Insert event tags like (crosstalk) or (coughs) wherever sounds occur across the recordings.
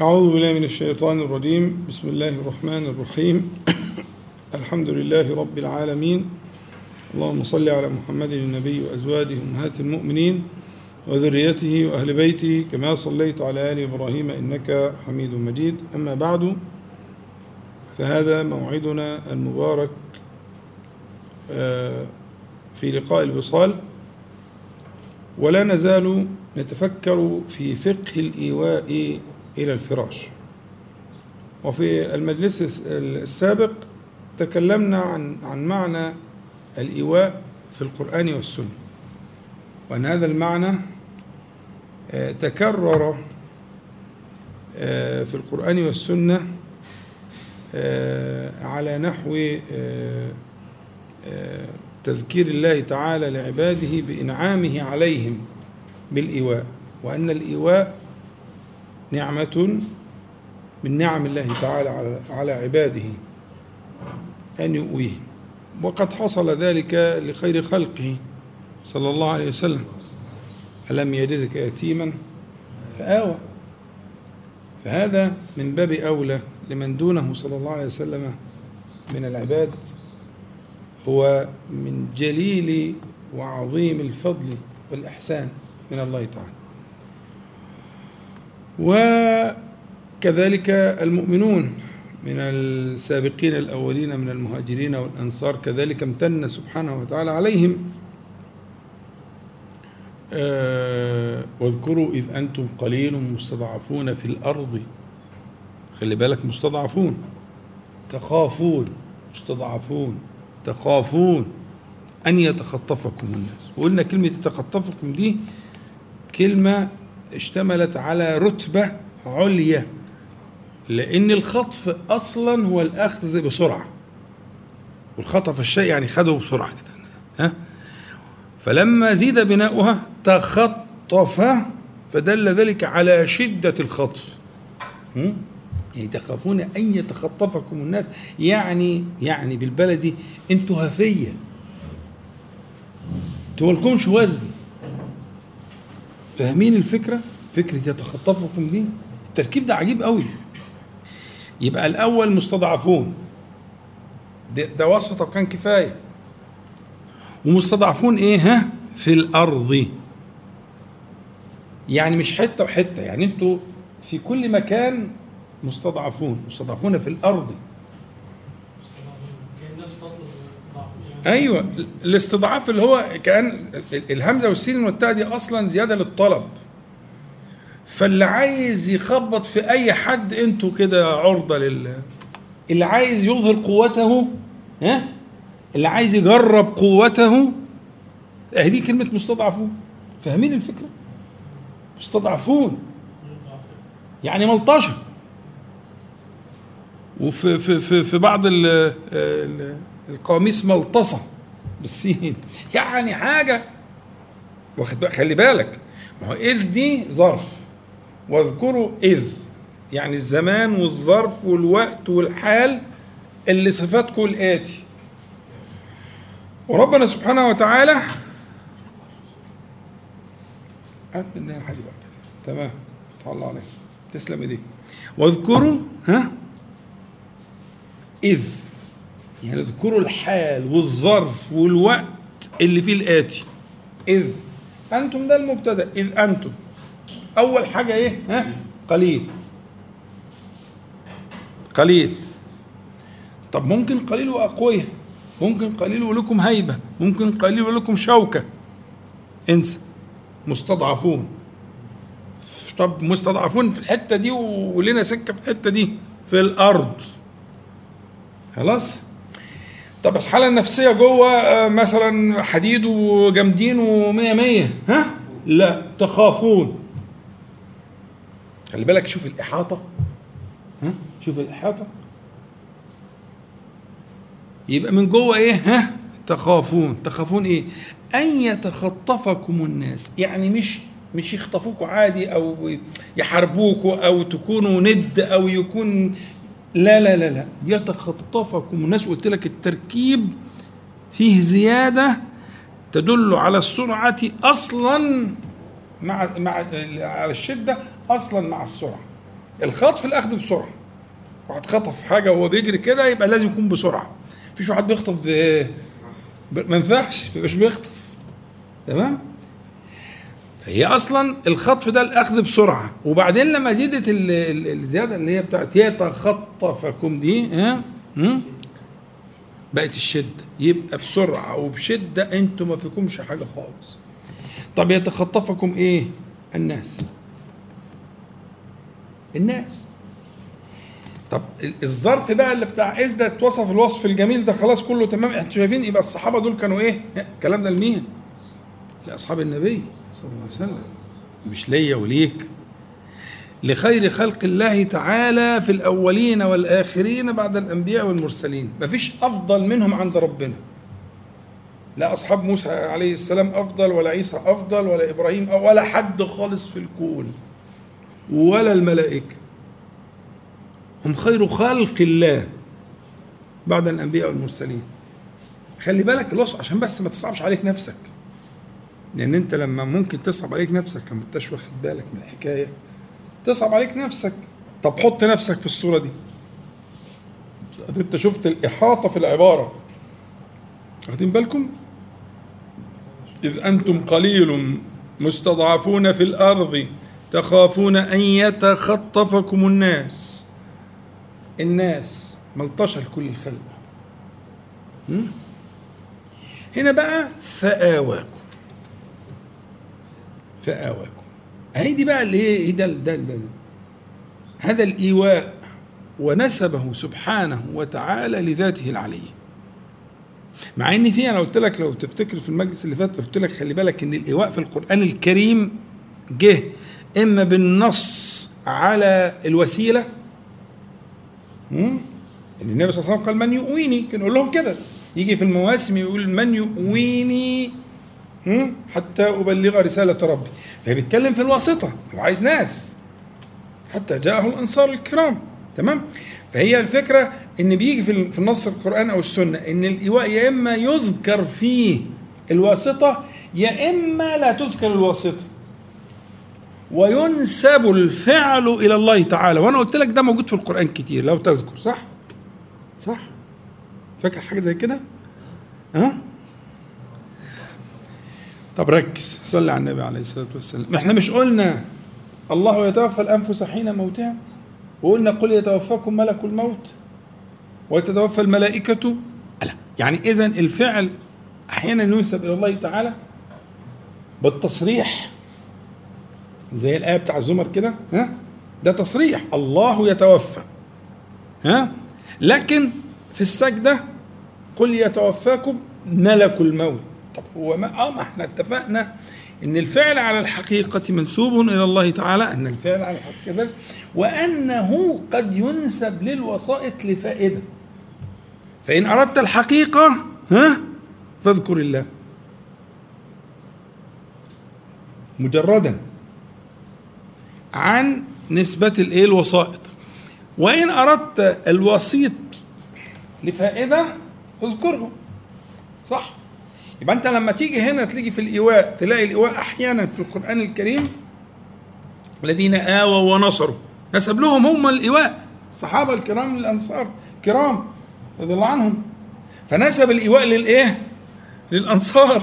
أعوذ بالله من الشيطان الرجيم. بسم الله الرحمن الرحيم. (coughs) الحمد لله رب العالمين. اللهم صل على محمد النبي وأزواجه أمهات المؤمنين وذريته وأهل بيته كما صليت على آل إبراهيم إنك حميد مجيد. أما بعد فهذا موعدنا المبارك في لقاء الوصال. ولا نزال نتفكر في فقه الإيواء إلى الفراش. وفي المجلس السابق تكلمنا عن عن معنى الإيواء في القرآن والسنة. وأن هذا المعنى تكرر في القرآن والسنة على نحو تذكير الله تعالى لعباده بإنعامه عليهم بالإيواء. وأن الإيواء نعمة من نعم الله تعالى على عباده أن يؤويهم وقد حصل ذلك لخير خلقه صلى الله عليه وسلم. ألم يجدك يتيما؟ فآوى. فهذا من باب أولى لمن دونه صلى الله عليه وسلم من العباد. هو من جليل وعظيم الفضل والإحسان من الله تعالى. وكذلك المؤمنون من السابقين الأولين من المهاجرين والأنصار كذلك امتن سبحانه وتعالى عليهم. آه واذكروا إذ أنتم قليل مستضعفون في الأرض. خلي بالك مستضعفون تخافون مستضعفون تخافون أن يتخطفكم الناس. وقلنا كلمة يتخطفكم دي كلمة اشتملت على رتبة عليا لأن الخطف أصلا هو الأخذ بسرعة. والخطف الشيء يعني خده بسرعة كده. ها؟ فلما زيد بناؤها تخطف فدل ذلك على شدة الخطف. يعني تخافون أن يتخطفكم الناس. يعني يعني بالبلدي أنتوا هفية أنتوا مالكمش وزن. فاهمين الفكرة؟ فكرة يتخطفكم دي التركيب ده عجيب قوي. يبقى الأول مستضعفون. ده, ده وصف طب كان كفاية. ومستضعفون إيه؟ ها؟ في الأرض. يعني مش حتة وحتة يعني أنتوا في كل مكان مستضعفون. مستضعفون في الأرض. أيوه الاستضعاف اللي هو كأن الهمزة والسين والتاء دي أصلا زيادة للطلب. فاللي عايز يخبط في أي حد أنتوا كده عرضة لل اللي عايز يظهر قوته ها؟ اللي عايز يجرب قوته دي كلمة مستضعفون. فاهمين الفكرة؟ مستضعفون. يعني ملطشة. وفي في في في بعض ال ال القواميس ملطصه بالسين. يعني حاجة واخد خلي بالك. ما هو إذ دي ظرف. واذكروا إذ. يعني الزمان والظرف والوقت والحال اللي صفاتكم الآتي. وربنا سبحانه وتعالى هات حاجة بقى كده تمام. الله عليك. تسلم إيديك. واذكروا ها؟ إذ. يعني اذكروا الحال والظرف والوقت اللي فيه الآتي. إذ أنتم ده المبتدأ إذ أنتم. أول حاجة إيه؟ ها؟ قليل. قليل. طب ممكن قليل وأقوياء ممكن قليل ولكم هيبة ممكن قليل ولكم شوكة. انسى. مستضعفون. طب مستضعفون في الحتة دي ولنا سكة في الحتة دي في الأرض. خلاص؟ طب الحالة النفسية جوه مثلا حديد وجامدين ومية مية ها؟ لا تخافون. خلي بالك شوف الإحاطة. ها؟ شوف الإحاطة. يبقى من جوه إيه؟ ها؟ تخافون. تخافون إيه؟ أن يتخطفكم الناس. يعني مش مش يخطفوكوا عادي أو يحاربوكوا أو تكونوا ند أو يكون لا لا لا لا. يتخطفكم. الناس قلت لك التركيب فيه زيادة تدل على السرعة أصلا مع مع على الشدة أصلا مع السرعة. الخطف الأخذ بسرعة. واحد خطف حاجة وهو بيجري كده يبقى لازم يكون بسرعة. مفيش واحد بيخطف ب... ما ينفعش مش بيخطف. تمام؟ فهي أصلا الخطف ده الأخذ بسرعة. وبعدين لما زيدت ال... ال... الزيادة اللي هي بتاعت يتخطفكم دي ها؟ بقت الشدة. يبقى بسرعة. وبشدة أنتوا ما فيكمش حاجة خالص. طب يتخطفكم إيه؟ الناس. الناس. طب الظرف بقى اللي بتاع اذ ده؟ اتوصف الوصف الجميل ده خلاص كله تمام. أنتوا شايفين يبقى الصحابة دول كانوا إيه؟ الكلام ده لمين؟ لأصحاب النبي. صلى الله عليه وسلم. مش ليا وليك. لخير خلق الله تعالى في الأولين والآخرين بعد الأنبياء والمرسلين. مفيش أفضل منهم عند ربنا. لا أصحاب موسى عليه السلام أفضل ولا عيسى أفضل ولا إبراهيم ولا حد خالص في الكون ولا الملائكة. هم خير خلق الله بعد الأنبياء والمرسلين. خلي بالك الوصف عشان بس ما تصعبش عليك نفسك. لأن أنت لما ممكن تصعب عليك نفسك لما انتش واخد بالك من الحكاية تصعب عليك نفسك. طب حط نفسك في الصورة دي. أنت شفت الإحاطة في العبارة. واخدين بالكم؟ إذ أنتم قليل مستضعفون في الأرض تخافون أن يتخطفكم الناس. الناس ملطشة لكل الخلق. هنا بقى فآواكم. فآواكم. هي دي بقى اللي هي ده ده ده هذا الإيواء ونسبه سبحانه وتعالى لذاته العلية. مع إن في أنا قلت لك لو تفتكر في المجلس اللي فات قلت لك خلي بالك إن الإيواء في القرآن الكريم جه إما بالنص على الوسيلة إن النبي صلى الله عليه وسلم قال من يؤويني كان يقول لهم كده. يجي في المواسم يقول من يؤويني حتى أبلغ رسالة ربي. فبيتكلم في الواسطة هو عايز ناس. حتى جاءه الأنصار الكرام تمام؟ فهي الفكرة إن بيجي في النص القرآن أو السنة إن الإيواء يا إما يذكر فيه الواسطة يا إما لا تذكر الواسطة. وينسب الفعل إلى الله تعالى. وأنا قلت لك ده موجود في القرآن كتير لو تذكر صح؟ صح؟ فاكر حاجة زي كده؟ ها؟ أه؟ طب ركز صلي على النبي عليه الصلاة والسلام. إحنا مش قلنا الله يتوفى الأنفس حين موتها؟ وقلنا قل يتوفاكم ملك الموت ويتوفى الملائكة؟ لا يعني إذا الفعل أحيانا ينسب إلى الله تعالى بالتصريح. زي الآية بتاع الزمر كده ها؟ ده تصريح. الله يتوفى ها؟ لكن في السجدة قل يتوفاكم ملك الموت. طب هو ما آه ما إحنا اتفقنا إن الفعل على الحقيقة منسوب إلى الله تعالى إن الفعل على الحقيقة وأنه قد ينسب للوسائط لفائدة. فإن أردت الحقيقة ها؟ فاذكر الله. مجردا عن نسبة الإيه؟ الوسائط. وإن أردت الوسيط لفائدة اذكره. صح؟ يبقى انت لما تيجي هنا تلاقي في الإيواء تلاقي الإيواء أحيانا في القرآن الكريم الذين آووا ونصروا. نسب لهم هم الإيواء الصحابة الكرام الأنصار الكرام رضي الله عنهم. فنسب الإيواء للإيه؟ للأنصار.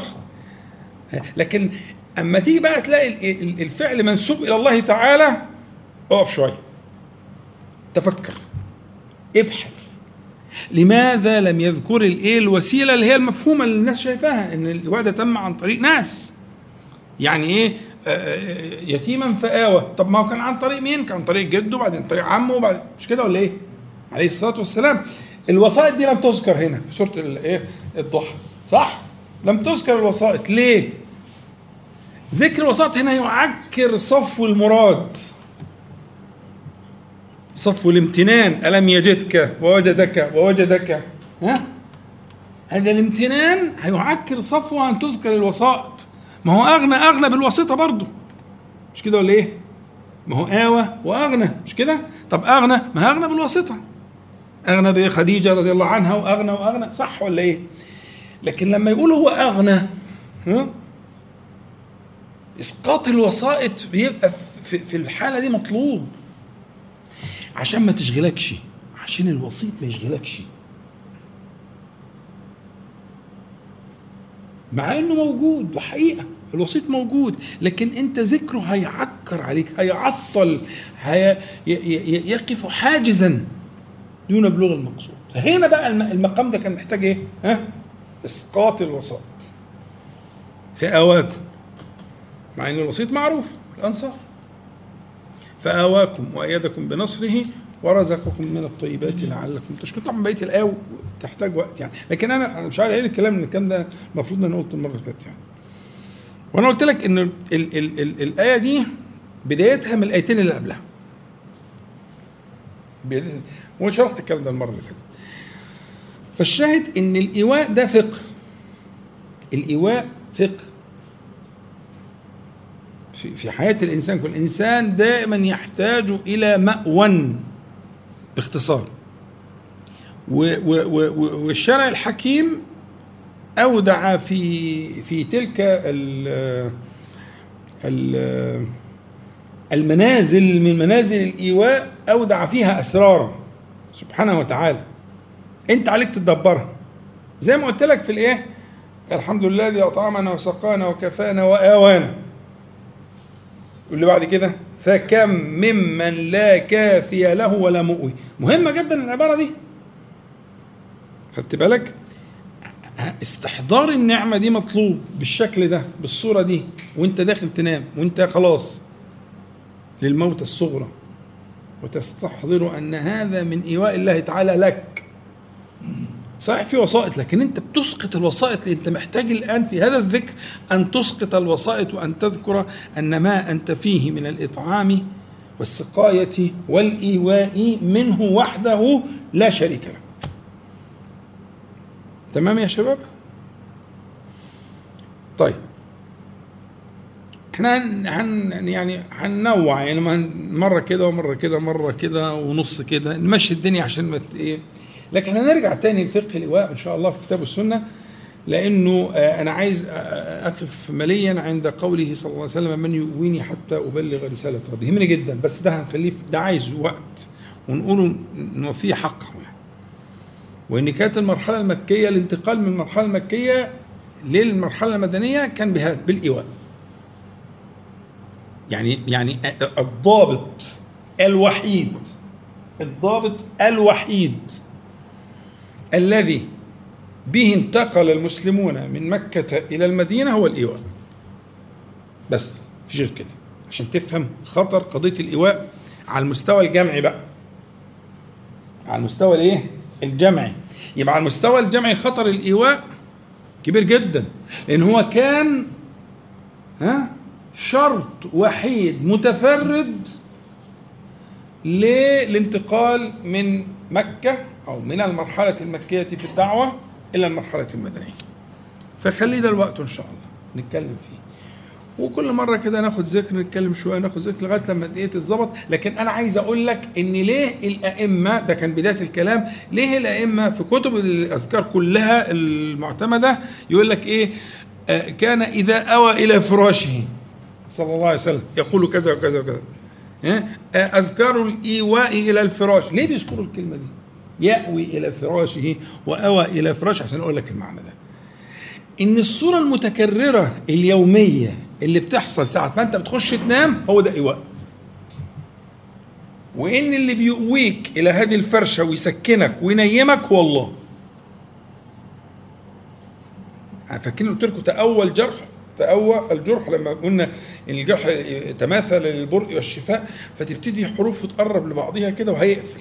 لكن أما تيجي بقى تلاقي الفعل منسوب إلى الله تعالى اقف شوية. تفكر. ابحث. لماذا لم يذكر الايه الوسيله اللي هي المفهومه اللي الناس شايفاها إن ده تم عن طريق ناس يعني إيه يتيما فآوى طب ما هو كان عن طريق مين؟ كان عن طريق جده وبعدين طريق عمه وبعدين مش كده ولا إيه؟ عليه الصلاة والسلام الوسائط دي لم تذكر هنا في سورة الايه؟ الضحى صح؟ لم تذكر الوسائط ليه؟ ذكر الوسائط هنا يعكر صفو المراد صفو الامتنان ألم يجدك ووجدك ووجدك ها هذا الامتنان هيعكر صفوة أن تذكر الوسائط ما هو أغنى أغنى بالواسطة برضه مش كده ولا إيه؟ ما هو آوى وأغنى مش كده؟ طب أغنى ما أغنى بالواسطة أغنى بخديجة رضي الله عنها وأغنى وأغنى صح ولا إيه؟ لكن لما يقول هو أغنى ها؟ إسقاط الوسائط بيبقى في الحالة دي مطلوب عشان ما تشغلكش. عشان الوسيط ما يشغلكش. مع إنه موجود وحقيقة الوسيط موجود لكن أنت ذكره هيعكر عليك هيعطل هي يقف حاجزا دون بلوغ المقصود. فهنا بقى المقام ده كان محتاج إيه؟ ها؟ إسقاط الوسائط في أواكم. مع إن الوسيط معروف الأنصار. فآواكم وأيدكم بنصره ورزقكم من الطيبات لعلكم تشكرون. طبعا بقية الآية تحتاج وقت يعني. لكن أنا مش عايز أعيد الكلام إن الكلام ده المفروض إن أنا قلته المرة اللي فاتت يعني. وأنا قلت لك إن ال ال ال ال الآية دي بدايتها من الآيتين اللي قبلها. وشرحت الكلام ده المرة اللي فاتت. فالشاهد إن الإيواء ده فقه. الإيواء فقه. في في حياة الإنسان كل إنسان دائما يحتاج إلى مأوى باختصار. والشرع الحكيم أودع في في تلك ال ال المنازل من منازل الإيواء أودع فيها أسرارا. سبحانه وتعالى. أنت عليك تدبرها. زي ما قلت لك في الإيه؟ الحمد لله الذي أطعمنا وسقانا وكفانا وآوانا. واللي بعد كده فكم ممن لا كافي له ولا مؤوي. مهمة جدا العبارة دي. خدت بالك؟ استحضار النعمة دي مطلوب بالشكل ده بالصورة دي وانت داخل تنام وانت خلاص للموت الصغرى. وتستحضر أن هذا من إيواء الله تعالى لك. صحيح في وسائط لكن أنت بتسقط الوسائط أنت محتاج الآن في هذا الذكر أن تسقط الوسائط وأن تذكر أن ما أنت فيه من الإطعام والسقاية والإيواء منه وحده لا شريك له. تمام يا شباب؟ طيب إحنا هن يعني هننوع يعني مرة كده ومرة كده مره كده ونص كده نمشي الدنيا عشان ما إيه لكن هنرجع تاني لفقه اللواء إن شاء الله في كتاب السنة لأنه آه، أنا عايز آه، آه، أقف مليا عند قوله صلى الله عليه وسلم من يؤويني حتى أبلغ رسالة ربي. يهمني جدا بس ده هنخليه ده عايز وقت ونقوله إنه فيه حقه يعني وإن كانت المرحلة المكية الانتقال من المرحلة المكية للمرحلة المدنية كان بهذا بالإيواء. يعني يعني الضابط الوحيد الضابط الوحيد الذي به انتقل المسلمون من مكة إلى المدينة هو الإيواء. بس في غير كده عشان تفهم خطر قضية الإيواء على المستوى الجمعي بقى. على المستوى الإيه؟ الجمعي. يبقى على المستوى الجمعي خطر الإيواء كبير جدا لأن هو كان ها شرط وحيد متفرد للانتقال من مكة أو من المرحلة المكية في الدعوة إلى المرحلة المدنية. فخلي ده الوقت إن شاء الله نتكلم فيه. وكل مرة كده ناخد ذكر نتكلم شوية ناخد ذكر لغاية لما إيه تتظبط. لكن أنا عايز أقول لك إن ليه الأئمة ده كان بداية الكلام ليه الأئمة في كتب الأذكار كلها المعتمدة يقول لك إيه؟ آه كان إذا أوى إلى فراشه صلى الله عليه وسلم يقول كذا وكذا وكذا. آه أذكار الإيواء إلى الفراش. ليه بيذكروا الكلمة دي؟ يأوي إلى فراشه وأوى إلى فراشه عشان أقول لك المعنى ده. إن الصورة المتكررة اليومية اللي بتحصل ساعة ما أنت بتخش تنام هو ده إيواء. وإن اللي بيؤويك إلى هذه الفرشة ويسكنك وينيمك هو الله. فاكرين قلت لكم تأول جرح تأوى الجرح لما قلنا إن الجرح تماثل للبرء والشفاء فتبتدي حروف تقرب لبعضها كده وهيقفل.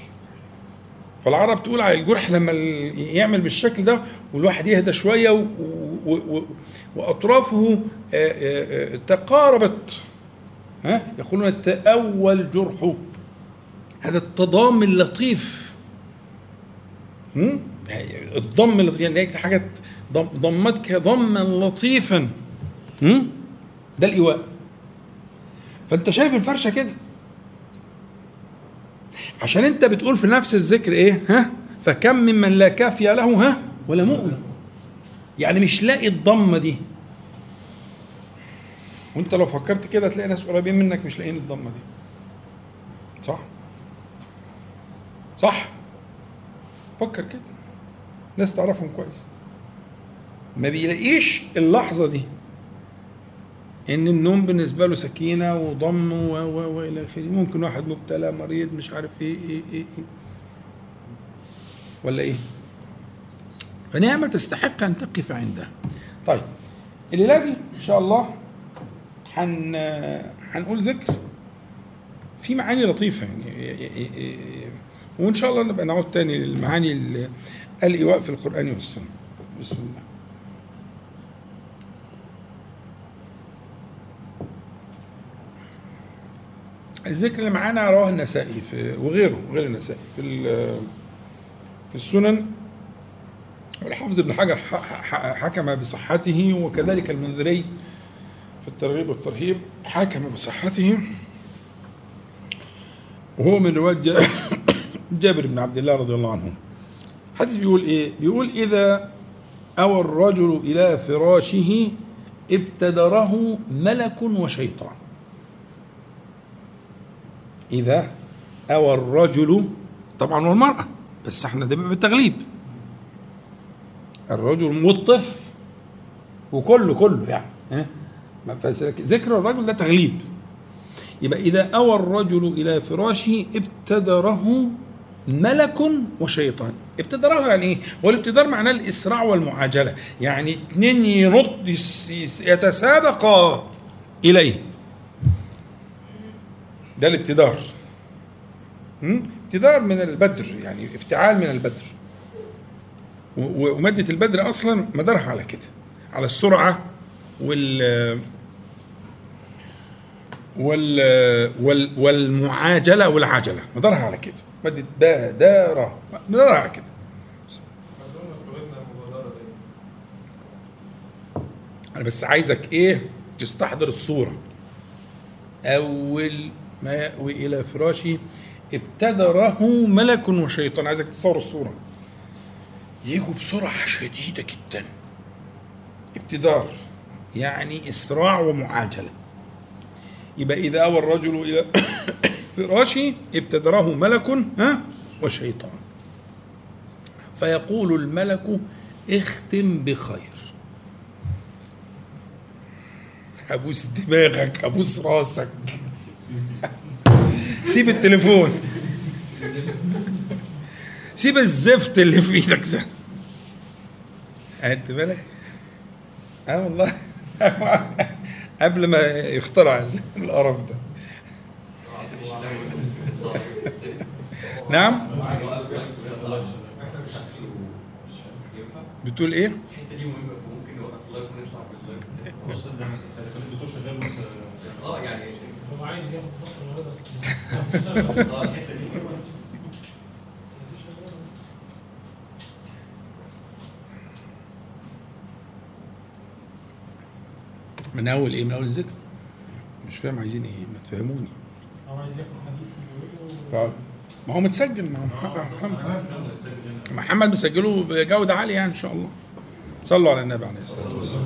فالعرب تقول على الجرح لما يعمل بالشكل ده والواحد يهدى شوية و و و وأطرافه آه، آه، آه، تقاربت. ها؟ يقولون تأول جرحه. هذا التضام اللطيف. الضم اللطيف يعني حاجة ضمتك ضما لطيفا. ده الإيواء. فأنت شايف الفرشة كده. عشان انت بتقول في نفس الذكر إيه؟ ها؟ فكم ممن لا كافي له ها؟ ولا مؤوي يعني مش لاقي الضمة دي. وانت لو فكرت كده تلاقي ناس قريبين منك مش لاقيين الضمة دي. صح؟ صح؟ فكر كده. ناس تعرفهم كويس. ما بيلاقيش اللحظة دي. إن النوم بالنسبة له سكينة وضم و و وإلى آخره. ممكن واحد مبتلى مريض مش عارف إيه إيه إيه, إيه. ولا إيه؟ فنعمة تستحق أن تقف عندها طيب الليلة دي إن شاء الله حن هنقول ذكر. في معاني لطيفة يعني وإن شاء الله نبقى نعود تاني للمعاني الإيواء في القرآن والسنة. بسم الله. الذكر اللي معانا رواه النسائي في وغيره غير النسائي. في في السنن والحافظ ابن حجر حكم بصحته وكذلك المنذري في الترغيب والترهيب حكم بصحته. وهو من رواية (coughs) جابر بن عبد الله رضي الله عنه. الحديث بيقول إيه؟ بيقول إذا أوى الرجل إلى فراشه ابتدره ملك وشيطان. إذا أوى الرجل طبعا والمراه بس إحنا ده بالتغليب. الرجل والطفل وكله كله يعني ها؟ ذكر الرجل ده تغليب. يبقى إذا أوى الرجل إلى فراشه ابتدره ملك وشيطان. ابتدره يعني إيه؟ والابتدار معناه الإسراع والمعاجلة. يعني اتنين ينط يتسابقا إليه. ده الابتدار. ابتدار من البدر يعني افتعال من البدر. ومادة البدر أصلا مدارها على كده على السرعة وال وال وال والمعاجلة والعجلة مدارها على كده. مادة بادرة مدارها على كده. أنا بس عايزك إيه؟ تستحضر الصورة. أول ما يأوي إلى فراشه ابتدره ملك وشيطان. عايزك تتصور الصورة. يجوا بسرعة شديدة جدا. ابتدار يعني إسراع ومعاجلة. يبقى إذا أوى الرجل إلى (coughs) فراشه ابتدره ملك ها وشيطان. فيقول الملك اختم بخير. أبوس دماغك أبوس راسك. سيب التليفون. سيب الزفت اللي في إيدك ده. خدت بالك؟ آه والله. (laughs) قبل ما يخترع القرف ده. نعم؟ بتقول إيه؟ الحتة دي مهمة فممكن نوقف ال live ونطلع بال live. شغال آه يعني هو عايز ياخد (laughs) من أول إيه؟ من أول الذكر؟ مش فاهم عايزين إيه؟ ما تفهموني. هو عايز ياخد حديث من بيقوله طيب ما هو متسجل مع محمد محمد مسجله بجودة عالية يعني إن شاء الله. صلوا على النبي عليه الصلاة والسلام.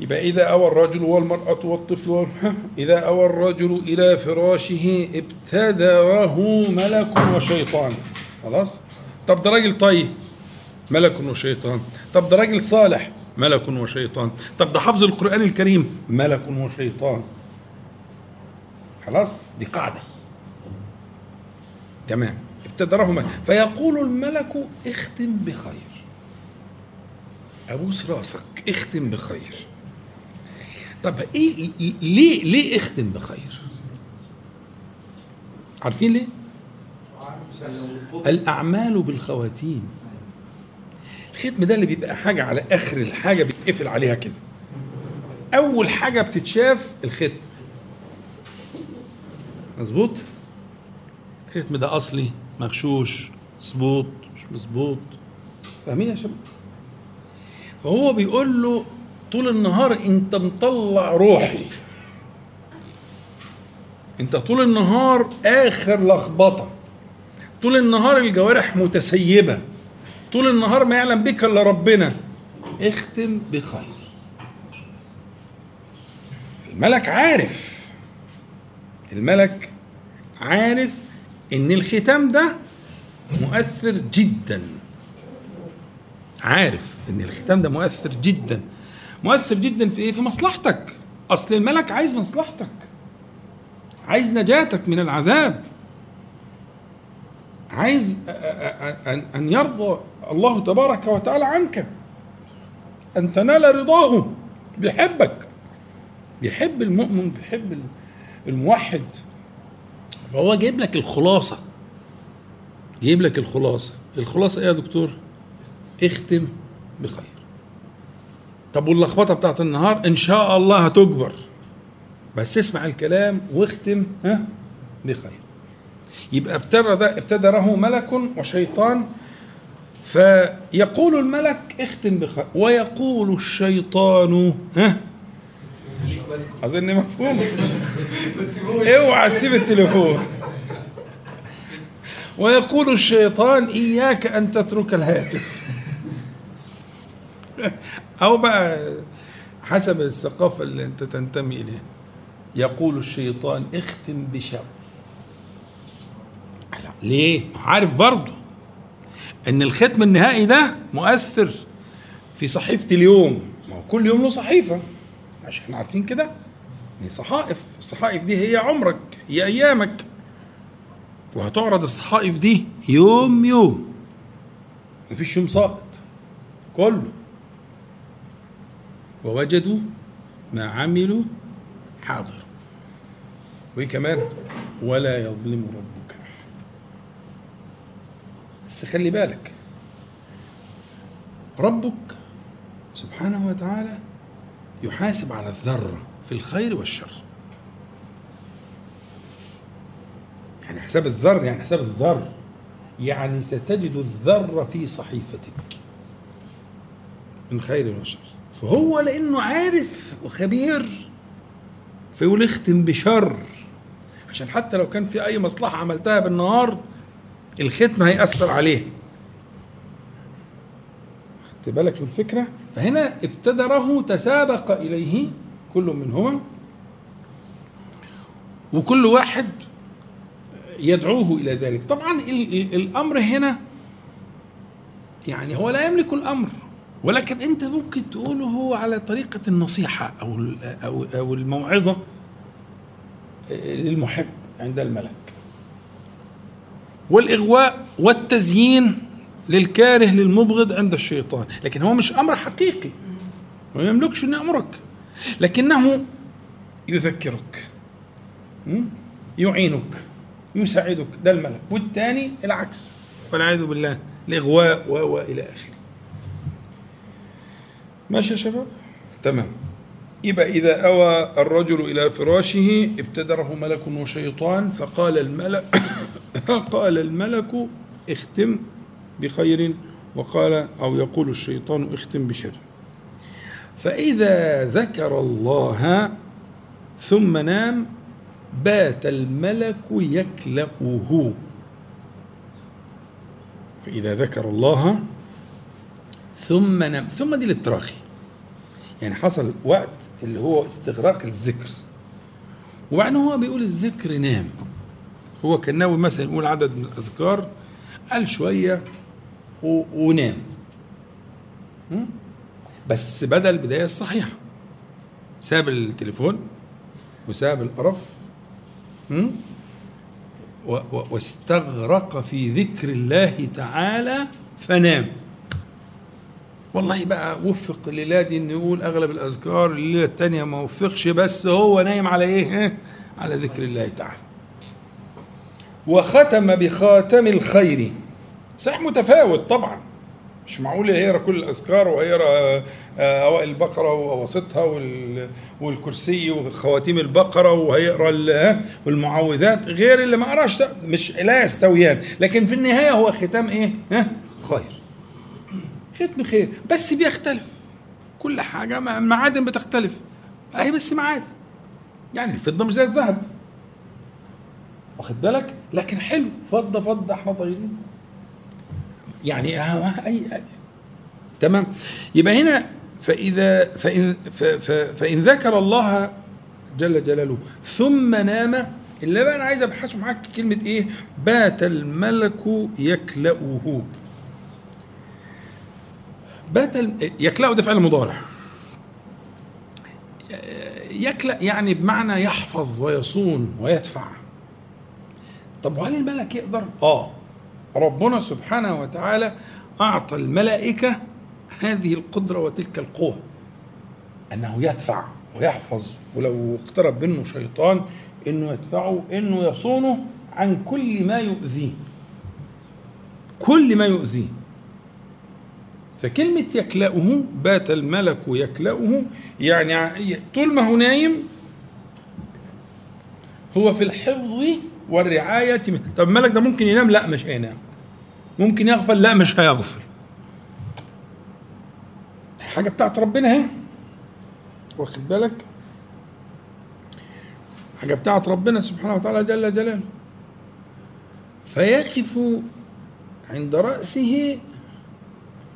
يبقى إذا أوى الرجل والمرأة والطفل وال... (laughs) إذا أوى الرجل إلى فراشه ابتدره ملك وشيطان. خلاص؟ طب ده راجل طيب ملك وشيطان. طب ده راجل صالح ملك وشيطان. طب ده حفظ القرآن الكريم ملك وشيطان. خلاص؟ دي قاعدة. تمام. ابتدره ملك. فيقول الملك اختم بخير. أبوس رأسك اختم بخير. طب إيه ليه ليه اختم بخير؟ عارفين ليه؟ الأعمال بالخواتيم. الختم ده اللي بيبقى حاجة على آخر الحاجة بيتقفل عليها كده. أول حاجة بتتشاف الختم. مظبوط؟ الختم ده أصلي مغشوش مظبوط مش مظبوط. فاهمين يا شباب؟ فهو بيقول له طول النهار انت مطلع روحي. انت طول النهار آخر لخبطة. طول النهار الجوارح متسيبة. طول النهار ما يعلم بك إلا ربنا. اختم بخير. الملك عارف. الملك عارف إن الختام ده مؤثر جدا. عارف إن الختام ده مؤثر جدا. مؤثر جدا في إيه؟ في مصلحتك. أصل الملك عايز مصلحتك. عايز نجاتك من العذاب. عايز ان يرضى الله تبارك وتعالى عنك. أن تنال رضاه. بيحبك. بيحب المؤمن بيحب الموحد. فهو جايب لك الخلاصة. جايب لك الخلاصة. الخلاصة إيه يا دكتور؟ اختم بخير. طب واللخبطة بتاعت النهار؟ إن شاء الله هتجبر بس اسمع الكلام واختم ها؟ بخير يبقى ابتدى ده ابتدره ملك وشيطان فيقول الملك اختم بخير ويقول الشيطان ها؟ أظن مفهوم. اوعى تسيب التليفون. ويقول الشيطان إياك أن تترك الهاتف. أو بقى حسب الثقافة اللي أنت تنتمي إليها. يقول الشيطان اختم بشر. ليه؟ عارف برضه إن الختم النهائي ده مؤثر في صحيفة اليوم. ما هو كل يوم له صحيفة. عشان إحنا عارفين كده. صحائف. الصحائف دي هي عمرك هي أيامك. وهتعرض الصحائف دي يوم يوم. مفيش يوم ساقط. كله. ووجدوا ما عملوا حاضر. وإيه كمان؟ ولا يظلم ربك. بس خلي بالك. ربك سبحانه وتعالى يحاسب على الذرة في الخير والشر. يعني حساب الذر يعني حساب الذر. يعني ستجد الذر في صحيفتك. من خير وشر. فهو لأنه عارف وخبير. فيقول اختم بشر. عشان حتى لو كان في أي مصلحة عملتها بالنهار الختم هيأثر عليه. خدت بالك من الفكرة؟ فهنا ابتدره تسابق إليه كل منهما. وكل واحد يدعوه إلى ذلك. طبعا ال- ال- الأمر هنا يعني هو لا يملك الأمر. ولكن أنت ممكن تقوله هو على طريقة النصيحة أو أو أو الموعظة للمحب عند الملك. والإغواء والتزيين للكاره للمبغض عند الشيطان. لكن هو مش أمر حقيقي. ما يملكش ان يأمرك. لكنه يذكرك? يعينك. يساعدك. ده الملك. والثاني العكس. والعياذ بالله. الإغواء وإلى آخره. ماشي يا شباب؟ تمام. يبقى إذا أوى الرجل إلى فراشه ابتدره ملك وشيطان فقال الملك (coughs) قال الملك اختم بخير وقال أو يقول الشيطان اختم بشر. فإذا ذكر الله ثم نام بات الملك يكلأه. فإذا ذكر الله ثم نام ثم دي للتراخي. يعني حصل وقت اللي هو استغراق الذكر. وبعدين هو بيقول الذكر نام. هو كان ناوي مثلا يقول عدد من الأذكار قال شوية و... ونام? بس بدأ البداية الصحيحة. ساب التليفون وساب القرف. واستغرق في ذكر الله تعالى فنام. والله بقى وفق الليلة دي انه يقول أغلب الأذكار الليلة الثانية ما وفقش بس هو نايم على إيه؟ على ذكر الله تعالى. وختم بخاتم الخير. صحيح متفاوت طبعا. مش معقول هيقرا كل الأذكار وهيقرا آه، أوائل البقرة واواسطها وال- والكرسي وخواتيم البقرة وهيقرأ؟ والمعوذات غير اللي ما قراش مش لا يستويان لكن في النهاية هو ختام إيه؟ ها؟ خير. ختم خير. بس بيختلف. كل حاجة ما- المعادن بتختلف. أهي بس معادن. يعني الفضة مش زي الذهب. واخد بالك؟ لكن حلو. فضة فضة. إحنا طايرين يعني أه- أي أي تمام. يبقى هنا فإذا فإن ف- ف- فإن ذكر الله جل جلاله ثم نام اللي بقى أنا عايز أبحثه معاك كلمة إيه؟ بات الملك يكلأه. بات يكلأه ده فعل مضارع يكلأ يعني بمعنى يحفظ ويصون ويدفع. طب وهل الملك يقدر؟ آه. ربنا سبحانه وتعالى أعطى الملائكة هذه القدرة وتلك القوة أنه يدفع ويحفظ ولو اقترب منه شيطان إنه يدفعه إنه يصونه عن كل ما يؤذيه. كل ما يؤذيه. فكلمة يكلأه بات الملك يكلأه يعني طول ما هو نايم هو في الحفظ والرعاية طب الملك ده ممكن ينام؟ لا مش هينام. ممكن يغفل لا مش هيغفل حاجة بتاعت ربنا اهي. واخد بالك؟ حاجة بتاعت ربنا سبحانه وتعالى جل جلاله. فيقف عند رأسه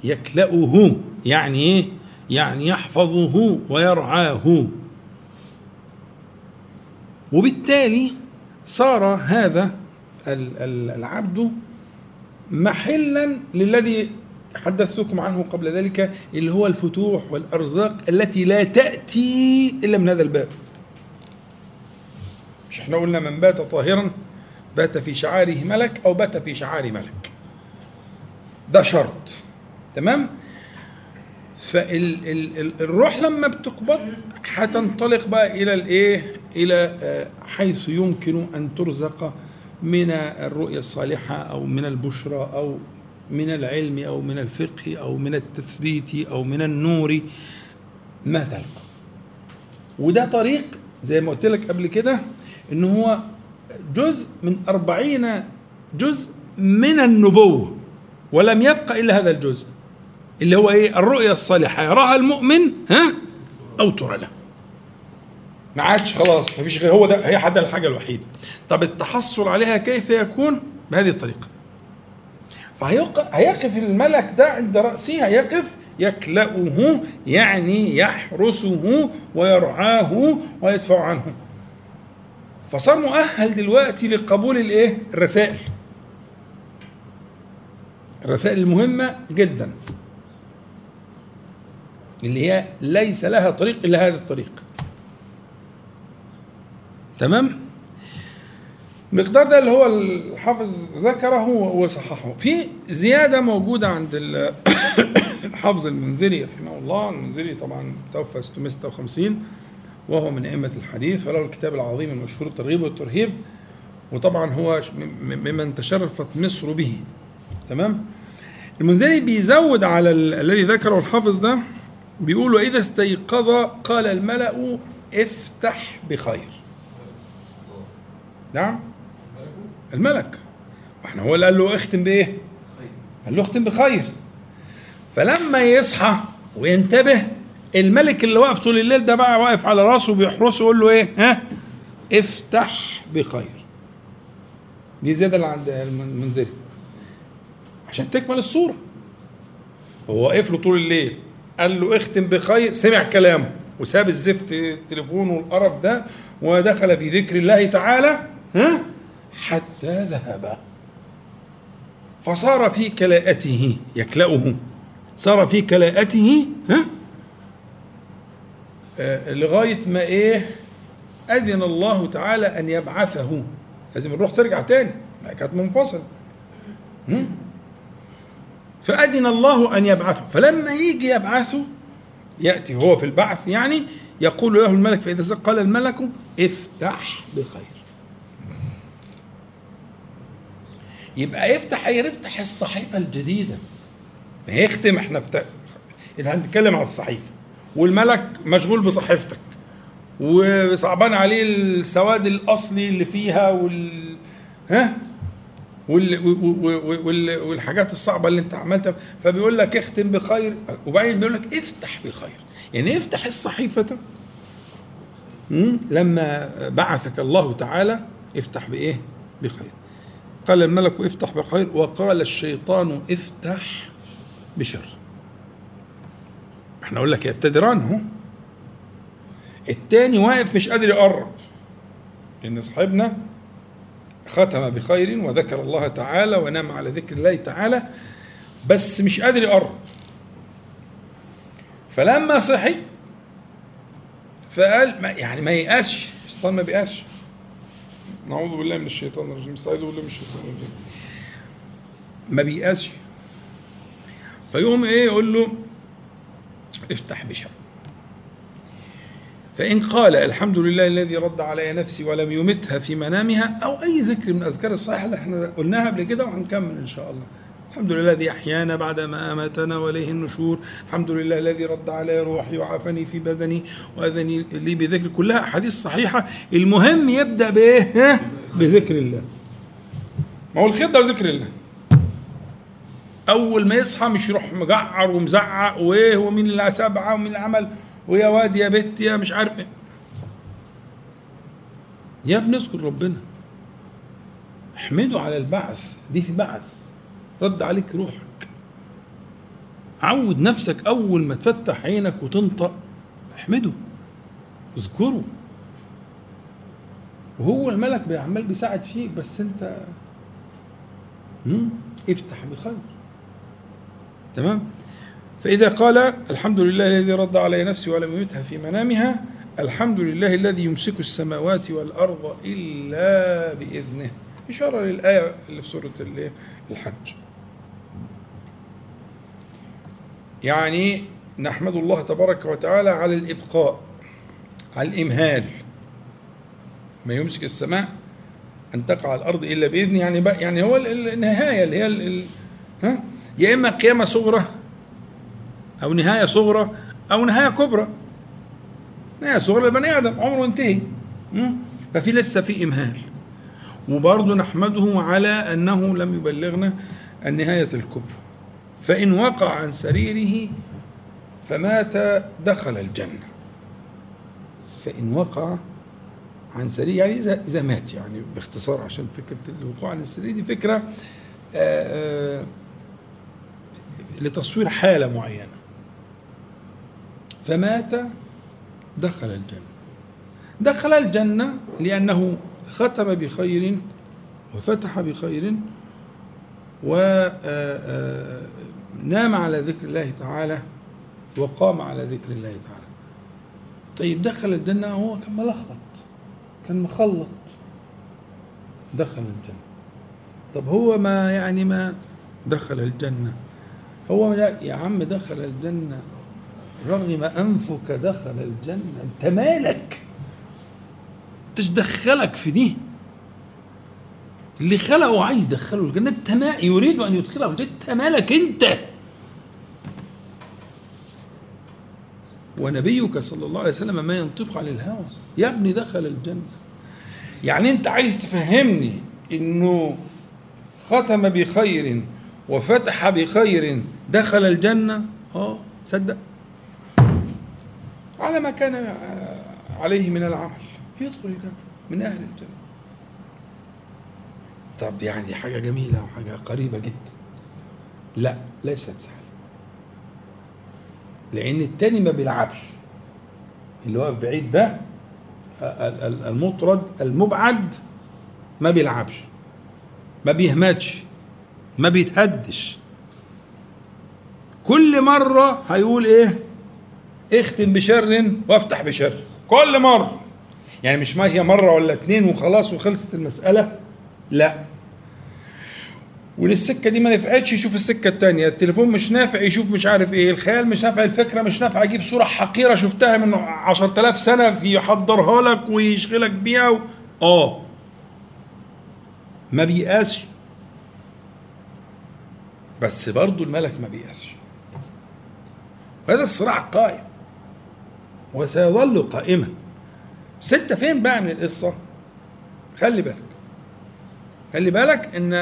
يكلأه يعني إيه؟ يعني يحفظه ويرعاه. وبالتالي صار هذا ال- ال- العبد محلا للذي حدثتكم عنه قبل ذلك اللي هو الفتوح والأرزاق التي لا تأتي إلا من هذا الباب. مش إحنا قلنا من بات طاهرا بات في شعاره ملك أو بات في شعار ملك. ده شرط. تمام؟ فالروح لما بتقبض هتنطلق بقى إلى الإيه؟ إلى آه، حيث يمكن أن ترزق من الرؤيا الصالحة أو من البشرى أو من العلم أو من الفقه أو من التثبيت أو من النور. ما تلقى. وده طريق زي ما قلت لك قبل كده إن هو جزء من أربعين جزء من النبوة ولم يبقى إلا هذا الجزء. اللي هو إيه؟ الرؤيا الصالحة. يراها المؤمن ها؟ أو ترى له. ما عادش خلاص ما فيش غير هو ده هي حد الحاجة الوحيدة. طب التحصل عليها كيف يكون؟ بهذه الطريقة. فهيق- هيقف الملك ده عند رأسه هيقف يكلأه يعني يحرسه ويرعاه ويدفع عنه. فصار مؤهل دلوقتي لقبول الإيه؟ الرسائل. الرسائل المهمة جدا. اللي هي ليس لها طريق إلا هذا الطريق. تمام؟ المقدار ده اللي هو الحافظ ذكره وصححه في زيادة موجودة عند ال- (coughs) الحافظ المنذري رحمه الله. المنذري طبعا توفى 656 وهو من أئمة الحديث وله الكتاب العظيم المشهور الترغيب والترهيب وطبعا هو ممن تشرفت مصر به. تمام؟ المنذري بيزود على ال- الذي ذكره الحافظ ده بيقول وإذا استيقظ قال الملأ افتح بخير. نعم. الملك. وإحنا هو اللي قال له اختم بإيه؟ قال له اختم بخير. فلما يصحى وينتبه الملك اللي واقف طول الليل ده بقى واقف على راسه بيحرسه يقول له إيه؟ ها؟ افتح بخير. دي زيادة اللي عند المنذري عشان تكمل الصورة. هو واقف له طول الليل. قال له اختم بخير سمع كلامه وساب الزفت التليفون والقرف ده ودخل في ذكر الله تعالى ها؟ حتى ذهب. فصار في كلاءته يكلأه. صار في كلاءته ها؟ آه لغاية ما إيه؟ أذن الله تعالى أن يبعثه. لازم الروح ترجع تاني ما كانت منفصلة؟ فأذن الله أن يبعثه فلما يجي يبعثه يأتي هو في البعث يعني يقول له الملك فإذا قال الملك افتح بخير يبقى افتح إيه افتح الصحيفة الجديدة ما يختم إحنا. إحنا هنتكلم عن الصحيفة والملك مشغول بصحيفتك وصعبان عليه السواد الأصلي اللي فيها وال ها. والحاجات الصعبة اللي انت عملتها. فبيقول لك اختم بخير. وبعدين بيقول لك افتح بخير. يعني افتح الصحيفة مم؟ لما بعثك الله تعالى افتح بإيه؟ بخير. قال الملك افتح بخير. وقال الشيطان افتح بشر. إحنا أقول لك يبتدران اهو. التاني واقف مش قادر يقرب. لأن صاحبنا ختم بخير وذكر الله تعالى ونام على ذكر الله تعالى بس مش قادر يقرب فلما صحي فقال ما يعني ما ييأسش الشيطان ما بيأسش نعوذ بالله من الشيطان الرجيم استعيذ بالله من الشيطان الرجيم. ما بيأسش فيقوم إيه يقول له افتح بشر فإن قال الحمد لله الذي رد علي نفسي ولم يمتها في منامها أو أي ذكر من الأذكار الصحيحة اللي إحنا قلناها قبل كده وهنكمل إن شاء الله. الحمد لله الذي أحيانا بعد ما أماتنا وإليه النشور. الحمد لله الذي رد علي روحي وعافني في بدني وأذني لي بذكر. كلها أحاديث صحيحة. المهم يبدأ بإيه؟ بذكر الله. ما هو الخير ده ذكر الله. أول ما يصحى مش يروح مجعر ومزعق وإيه ومين اللي سبعة ومين اللي عمل؟ ويا واد يا بت يا مش عارف إيه. يا ابني اذكر ربنا. احمده على البعث. دي في بعث. رد عليك روحك. عود نفسك أول ما تفتح عينك وتنطق. احمده. اذكره. وهو الملك عمال بيساعد فيك بس انت؟ افتح بخير. تمام؟ فإذا قال الحمد لله الذي رد علي نفسي ولم يمتها في منامها الحمد لله الذي يمسك السماوات والأرض إلا بإذنه. إشارة للآية اللي في سورة ال- الحج. يعني نحمد الله تبارك وتعالى على الإبقاء على الإمهال. ما يمسك السماء أن تقع الأرض إلا بإذنه. يعني يعني هو ال- ال- النهاية اللي هي ها؟ يا إما قيامة صغرى أو نهاية صغرى أو نهاية كبرى. نهاية صغرى لبني آدم عمره انتهي؟ ففي لسه في إمهال. وبرضه نحمده على أنه لم يبلغنا النهاية الكبرى. فإن وقع عن سريره فمات دخل الجنة. فإن وقع عن سرير يعني إذا إذا مات يعني باختصار عشان فكرة الوقوع عن السرير دي فكرة آه، آه، لتصوير حالة معينة. فمات دخل الجنة. دخل الجنة لأنه ختم بخير وفتح بخير ونام على ذكر الله تعالى وقام على ذكر الله تعالى. طيب دخل الجنة هو كان ملخبط كان مخلط. دخل الجنة. طب هو ما يعني ما دخل الجنة؟ هو يا عم دخل الجنة رغم أنفك دخل الجنة أنت مالك؟ تش دخلك في دي اللي خلقه عايز يدخله الجنة ما يريد أن يدخله الجنة أنت مالك أنت؟ ونبيك صلى الله عليه وسلم ما ينطق عن الهوى. يا ابني دخل الجنة. يعني أنت عايز تفهمني إنه ختم بخير وفتح بخير دخل الجنة؟ آه صدق. على ما كان عليه من العمل. يدخل الجنة من أهل الجنة. طب يعني حاجة جميلة وحاجة قريبة جدا. لا ليست سهلة. لأن التاني ما بيلعبش. اللي هو بعيد ده ال- المطرد المبعد ما بيلعبش. ما بيهمتش ما بيتهدش. كل مرة هيقول إيه؟ اختم بشر وافتح بشر. كل مرة. يعني مش ما هي مرة ولا اتنين وخلاص وخلصت المسألة؟ لا. وللسكة دي ما نفعتش يشوف السكة التانية. التليفون مش نافع يشوف مش عارف إيه. الخيال مش نافع الفكرة مش نافع. أجيب صورة حقيرة شفتها من عشرة آلاف سنة يحضرها لك ويشغلك بيها و... آه. ما بيقاسش بس برضو الملك ما بيقاسش وهذا الصراع قائم. وسيظل قائما. ستة فين بقى من القصة؟ خلي بالك. خلي بالك إن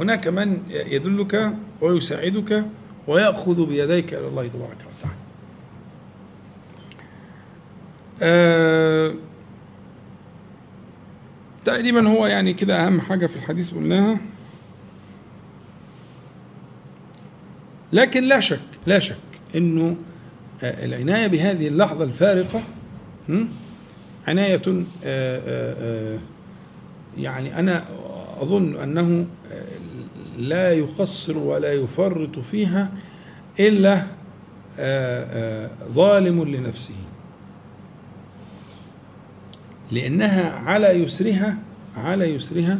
هناك من يدلك ويساعدك ويأخذ بيديك إلى الله تبارك وتعالى. آه تقريبا هو يعني كده أهم حاجة في الحديث قلناها. لكن لا شك لا شك إنه العناية بهذه اللحظة الفارقة هم، عناية آه، آه، آه، يعني أنا أظن أنه لا يقصر ولا يفرط فيها إلا ظالم لنفسه. لأنها على يسرها على يسرها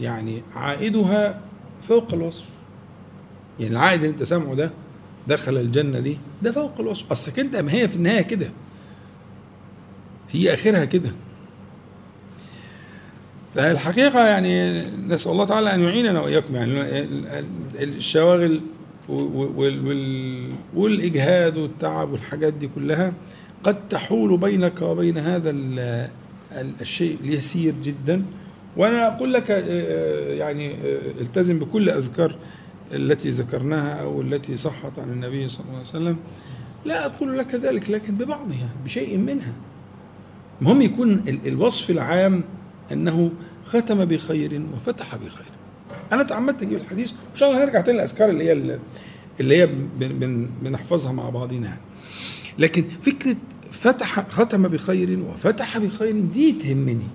يعني عائدها فوق الوصف. يعني العائد اللي انت سامعه ده دخل الجنة دي ده فوق الوصف. أصلك انت ما هي في النهاية كده. هي آخرها كده. فالحقيقة يعني نسأل الله تعالى أن يعيننا وإياكم. يعني الشواغل وال- وال- والإجهاد والتعب والحاجات دي كلها قد تحول بينك وبين هذا ال- ال- الشيء اليسير جدا. وأنا أقول لك آه، يعني آه، التزم بكل أذكار. التي ذكرناها أو التي صحت عن النبي صلى الله عليه وسلم لا أقول لك ذلك لكن ببعضها بشيء منها. المهم يكون ال- الوصف العام أنه ختم بخير وفتح بخير. أنا تعمدت أجيب الحديث إن شاء الله هنرجع تاني الاذكار اللي هي ال- اللي هي بن- بن- بنحفظها مع بعضنا يعني. لكن فكرة فتح ختم بخير وفتح بخير دي تهمني.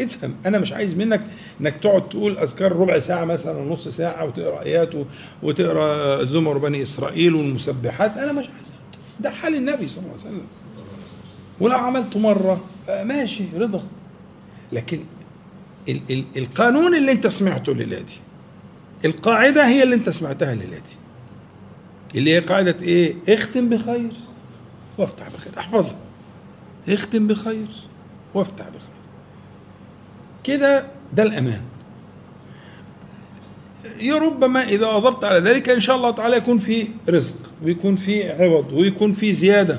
افهم أنا مش عايز منك إنك تقعد تقول أذكار ربع ساعة مثلا ونص ساعة وتقرأ آيات وتقرأ زمر بني إسرائيل والمسبحات. أنا مش عايز. ده حال النبي صلى الله عليه وسلم. ولو عملته مرة. آه، ماشي رضا. لكن ال ال القانون اللي أنت سمعته الليلة دي القاعدة هي اللي أنت سمعتها الليلة دي. اللي هي قاعدة إيه؟ اختم بخير وافتح بخير. احفظها. اختم بخير وافتح بخير. كده ده الأمان. ربما إذا أضبط على ذلك إن شاء الله تعالى يكون في رزق ويكون في عوض ويكون في زيادة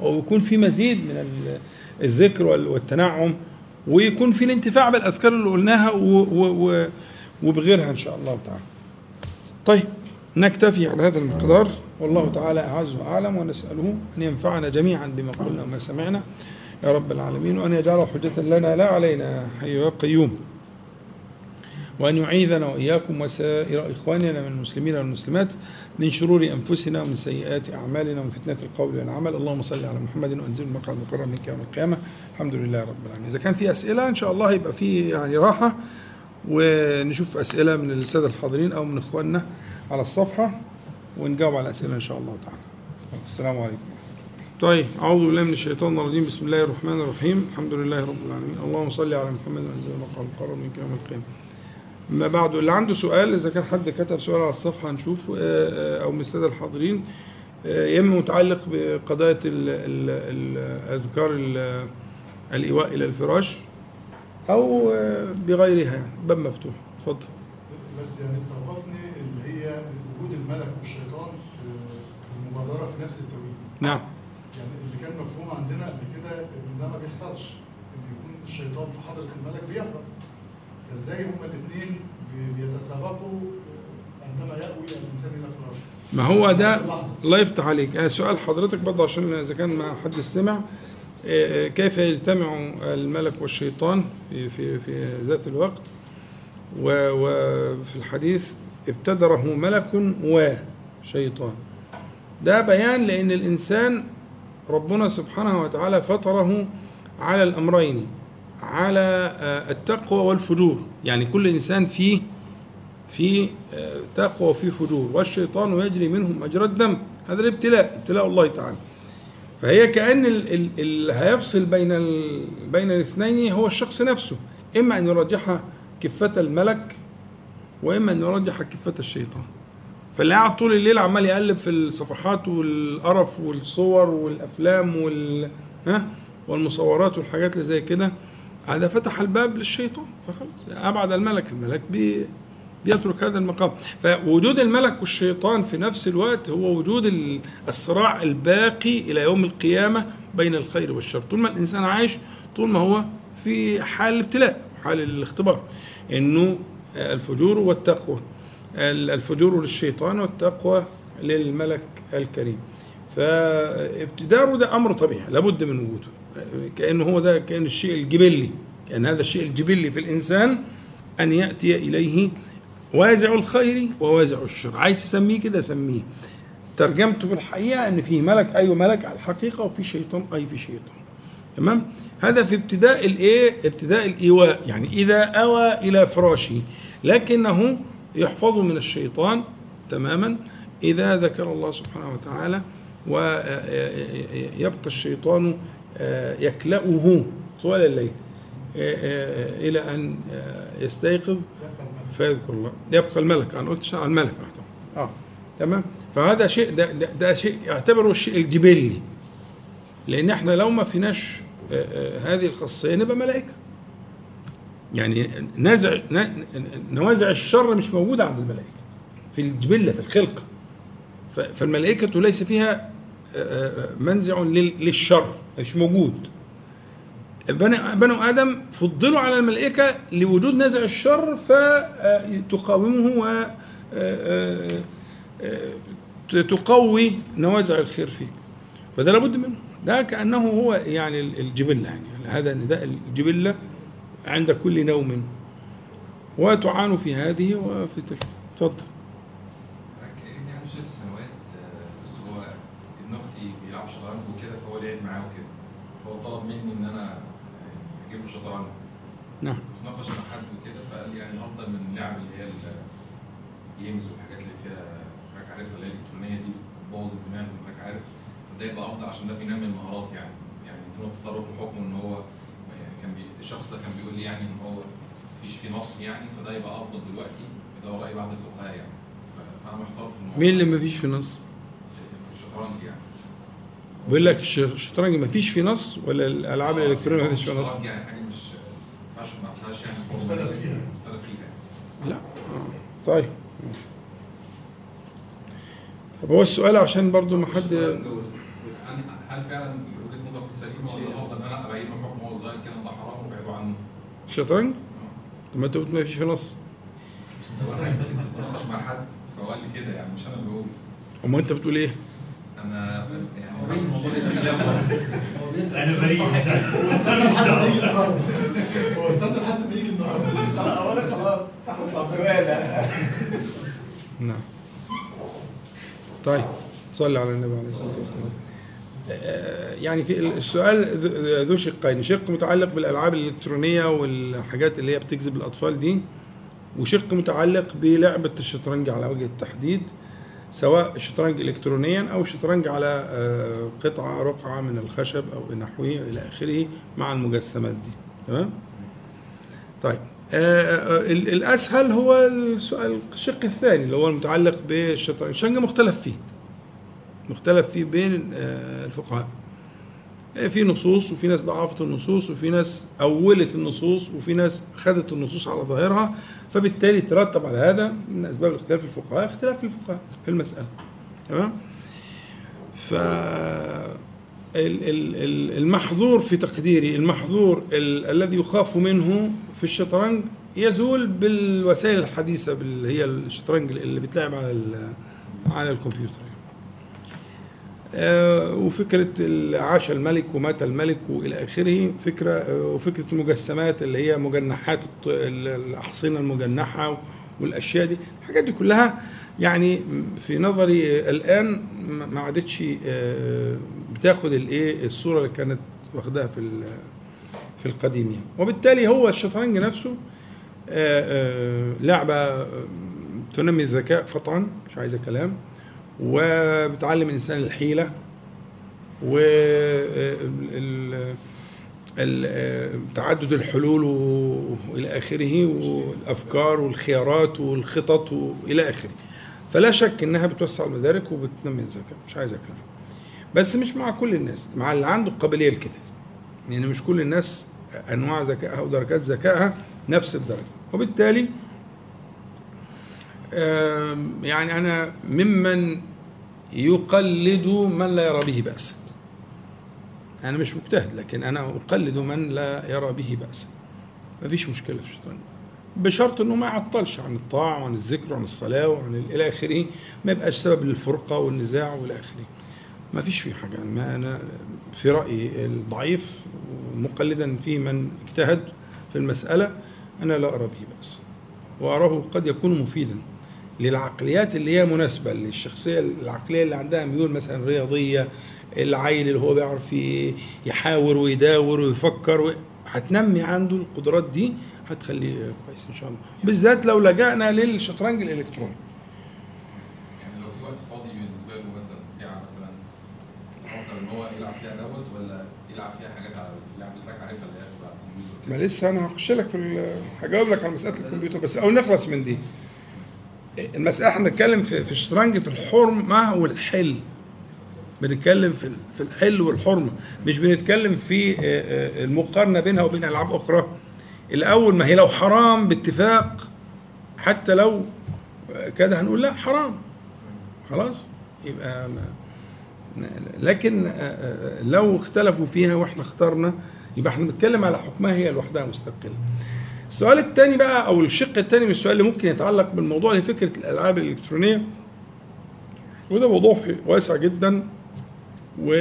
ويكون في مزيد من ال- الذكر وال- والتنعم ويكون في الانتفاع بالأذكار اللي قلناها وبغيرها إن شاء الله تعالى. طيب نكتفي على هذا المقدار. والله تعالى أعز وأعلم ونسأله أن ينفعنا جميعا بما قلنا وما سمعنا. يا رب العالمين وأن يجعله حجة لنا لا علينا حي يا قيوم. وأن يعيذنا وإياكم وسائر إخواننا من المسلمين والمسلمات من شرور أنفسنا ومن سيئات أعمالنا ومن فتنة القول والعمل. اللهم صل على محمد وأنزل المقعد المقرر منك يوم القيامة. الحمد لله رب العالمين. إذا كان في أسئلة إن شاء الله يبقى في يعني راحة ونشوف أسئلة من السادة الحاضرين أو من إخواننا على الصفحة ونجاوب على الأسئلة إن شاء الله تعالى. السلام عليكم. طيب أعوذ بالله من الشيطان الرجيم. بسم الله الرحمن الرحيم. الحمد لله رب العالمين. اللهم صل على محمد وأنزل المقعد المقرر منك يوم القيامة ما بعد اللي عنده سؤال إذا كان حد كتب سؤال على الصفحة هنشوف آه، آه، أو من السادة الحاضرين. آه، يا إما متعلق بقضايا ال- ال- الاذكار ال- الإيواء إلى الفراش أو آه، بغيرها باب مفتوح. اتفضل. بس يعني استوقفني اللي هي وجود الملك والشيطان في المبادرة في نفس التوقيت نعم. كان مفهوم عندنا قبل كده إن ده ما بيحصلش إن يكون الشيطان في حضرة الملك بيهرب إزاي هما الاثنين بيتسابقوا عندما يأوي الإنسان إلى فراشه؟ ما هو ده. الله يفتح عليك. آه، سؤال حضرتك برضه عشان إذا كان ما حد سمع. آه، آه، كيف يجتمع الملك والشيطان في في ذات الوقت؟ وفي الحديث ابتدره ملك وشيطان ده بيان لأن الإنسان ربنا سبحانه وتعالى فطره على الأمرين على آه، التقوى والفجور. يعني كل إنسان فيه في آه، تقوى وفي فجور. والشيطان يجري منهم مجرى الدم. هذا الابتلاء ابتلاء الله تعالى. فهي كأن ال- ال- اللي هيفصل بين ال- بين الاثنين هو الشخص نفسه. إما أن يرجح كفة الملك وإما أن يرجح كفة الشيطان. فاللي قاعد طول الليل عمال يقلب في الصفحات والقرف والصور والأفلام وال ها؟ والمصورات والحاجات اللي زي كده هذا فتح الباب للشيطان فخلاص أبعد الملك الملك بي بيترك هذا المقام. فوجود الملك والشيطان في نفس الوقت هو وجود ال- الصراع الباقي إلى يوم القيامة بين الخير والشر. طول ما الإنسان عايش طول ما هو في حال الابتلاء حال الاختبار إنه الفجور والتقوى. الفجور للشيطان والتقوى للملك الكريم. فابتداره ده أمر طبيعي لابد من وجوده. كأنه هو ده كأن الشيء الجبلي كأن هذا الشيء الجبلي في الإنسان أن يأتي إليه وازع الخير ووازع الشر. عايز تسميه كده سميه. ترجمته في الحقيقة أن في ملك أيوة ملك على الحقيقة وفي شيطان أي في شيطان. تمام؟ هذا في ابتداء الإيه؟ ابتداء الإيواء. يعني إذا أوى إلى فراشه لكنه يحفظ من الشيطان تماما إذا ذكر الله سبحانه وتعالى ويبقى الشيطان آه، يكلأه طوال الليل. آه، آه، أن آه، يستيقظ فيذكر الله. يبقى الملك. أنا قلت الملك آه تمام. فهذا شيء ده, ده, ده شيء اعتبره الشيء الجبلي. لأن إحنا لو ما فيناش آه، آه، هذه الخاصيه نبقى ملائكة. يعني نزع ن- نوازع الشر مش موجودة عند الملائكة. في الجبلة في الخلقه فالملائكة ليس فيها آه، آه، منزع لل- للشر مش موجود. بنو آدم فضلوا على الملائكة لوجود نزع الشر فتقاومه و آه، آه، تقوي نوازع الخير فيك فده لابد منه. ده كأنه هو يعني الجبلة يعني. هذا نداء الجبلة. عند كل نوم. وتعان في هذه وفي تلك. تفضل. ابني عنده ست سنوات آه، بس هو ابن أختي بيلعب شطرنج وكده فهو لعب معاه وكده. فهو طلب مني إن أنا آه، أجيب له شطرنج. نعم. اتناقش مع حد وكده فقال لي يعني افضل من اللعب اللي هي ال games والحاجات اللي فيها حضرتك عارفها اللي هي الإلكترونية دي بتبوظ الدماغ زي ما حضرتك عارف. فده يبقى أفضل عشان ده بينمي المهارات يعني. يعني دون التطرق لحكم إن هو يعني كان بي الشخص ده كان بيقول لي يعني إن هو مفيش في نص يعني فده يبقى أفضل دلوقتي ده هو رأي بعض الفقهاء يعني. ف- فأنا محتار في الموضوع. مين اللي ما فيش في نص؟ الشطرنج يعني. بيقول لك الش- الشطرنج ما فيش في نص ولا الألعاب الإلكترونية ما فيش في نص؟ الشطرنج يعني حاجة مش ما فيهاش يعني مختلف فيها. مختلف فيها. يعني لا. آه. طيب. طب هو السؤال عشان برضو ما حد هل- فعلا وجهة نظرك سليمة ولا الافضل ان أنا ابين له حكم وهو صغير كده ده حرام وابعده عنه؟ الشطرنج طب ما انت قلت ما فيش في نص. هو أنا بتناقش مع حد فهو قال لي كده يعني مش أنا اللي بقول. اما أنت بتقول إيه؟ أنا بس يعني بس الموضوع ده كلام هو بيسأل. أنا بريء مش عارف. هو استنى لحد ما يجي النهارده. هو استنى لحد ما يجي النهارده. اولا خلاص السؤال نعم. طيب صلي على النبي عليه الصلاة والسلام. يعني في السؤال ذو- شقين شق متعلق بالألعاب الإلكترونية والحاجات اللي هي بتجذب الأطفال دي وشق متعلق بلعبة الشطرنج على وجه التحديد سواء شطرنج الكترونيا أو شطرنج على آه، قطعه رقعة من الخشب أو نحوه إلى آخره مع المجسمات دي. تمام؟ طيب آه، آه، ال- الأسهل هو السؤال الشق الثاني اللي هو المتعلق بالشطرنج الشطرنج مختلف فيه. مختلف فيه بين آه، الفقهاء. آه، في نصوص وفي ناس ضعفت النصوص وفي ناس أولت النصوص وفي ناس خدت النصوص على ظاهرها. فبالتالي ترتب على هذا من أسباب الاختلاف الفقهاء اختلاف الفقهاء في المسألة. تمام؟ ف ال- ال- ال- المحظور في تقديري المحظور ال- الذي يخاف منه في الشطرنج يزول بالوسائل الحديثة اللي هي الشطرنج اللي بتلعب على على الكمبيوتر. وفكرة ال- عاش الملك ومات الملك وإلى آخره فكرة آه، وفكرة المجسمات اللي هي مجنحات الأحصنة المجنحة والأشياء دي الحاجات دي كلها يعني في نظري الآن ما- عادتش آه، بتاخد الإيه الصورة اللي كانت واخداها في في القديم يعني. وبالتالي هو الشطرنج نفسه آه، آه، لعبة آه، تنمي الذكاء قطعا مش عايزة كلام. وبتعلم الإنسان الحيلة و ال- تعدد الحلول وإلى آخره والأفكار والخيارات والخطط وإلى آخره. فلا شك إنها بتوسع المدارك وبتنمي الذكاء مش عايز كلام بس مش مع كل الناس مع اللي عنده قابلية لكده. يعني مش كل الناس أنواع ذكائها ودرجات ذكائها نفس الدرجة. وبالتالي يعني أنا ممن يقلد من لا يرى به بأسا أنا مش مجتهد لكن أنا أقلد من لا يرى به بأسا ما فيش مشكلة في الشطرنج بشرط إنه ما يعطلش عن الطاعة وعن الذكر وعن الصلاة وعن ال- إلى آخره. ما يبقاش سبب للفرقة والنزاع وإلى آخره. ما فيش فيه حاجة. يعني ما أنا في رأيي الضعيف ومقلدا في من اجتهد في المسألة أنا لا أرى به بأس. وأراه قد يكون مفيدا. للعقليات اللي هي مناسبة للشخصية العقلية اللي عندها ميول مثلا رياضية العيل اللي هو بيعرف يحاور ويداور ويفكر. هتنمي عنده القدرات دي هتخليه كويس إن شاء الله بالذات لو لجأنا للشطرنج الإلكتروني يعني لو في وقت فاضي بالنسبة له مثلا ساعة مثلا يفكر إن هو يلعب فيها دوت ولا يلعب فيها حاجات على اللعب اللي حضرتك عارفها اللي هي ما؟ لسه أنا هخش لك في هجاوب لك على مسألة الكمبيوتر بس أو نخلص من دي المساله إحنا بنتكلم في في الشطرنج في الحرمة والحل. بنتكلم في في الحل والحرمة. مش بنتكلم في آه، آه، المقارنة بينها وبين ألعاب أخرى. الأول ما هي لو حرام باتفاق حتى لو كده هنقول لا حرام. خلاص؟ يبقى ما لكن آه، لو اختلفوا فيها وإحنا اخترنا يبقى إحنا بنتكلم على حكمها هي لوحدها مستقلة. السؤال الثاني بقى أو الشق الثاني من السؤال اللي ممكن يتعلق بالموضوع اللي فكرة الألعاب الإلكترونية. وده موضوع واسع جدا و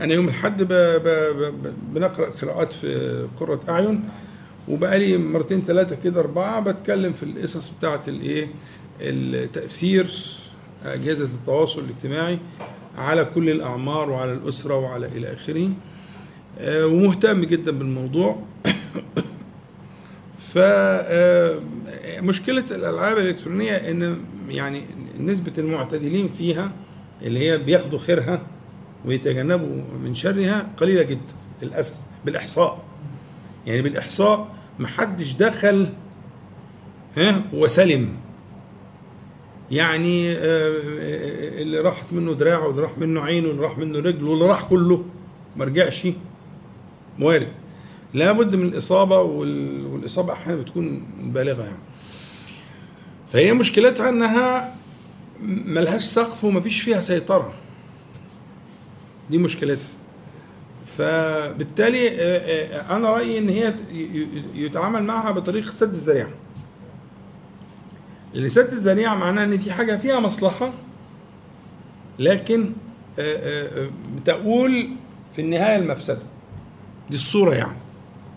أنا يوم الأحد ب... ب... ب... بنقرأ قراءات في قرة أعين وبقالي مرتين ثلاثة كده أربعة بتكلم في القصص بتاعة الإيه؟ التأثير أجهزة التواصل الاجتماعي على كل الأعمار وعلى الأسرة وعلى إلى آخره. ومهتم جدا بالموضوع. (coughs) ف آه، مشكلة الألعاب الإلكترونية إن يعني نسبة المعتدلين فيها اللي هي بياخدوا خيرها ويتجنبوا من شرها قليلة جدا للأسف بالإحصاء. يعني بالإحصاء محدش دخل ها وسلم. يعني آه، اللي راحت منه دراعه واللي راح منه عينه واللي راح منه رجله واللي راح كله ما رجعش. وارد لابد من الإصابة وال- والإصابة أحيانا بتكون بالغه يعني. فهي مشكلتها إنها ملهاش سقف ومفيش فيها سيطرة. دي مشكلتها. فبالتالي أنا رأيي إن هي يتعامل معها بطريقة سد الذريعة. لأن سد الذريعة معناه إن في حاجة فيها مصلحة لكن بتقول في النهاية المفسدة. دي الصورة يعني.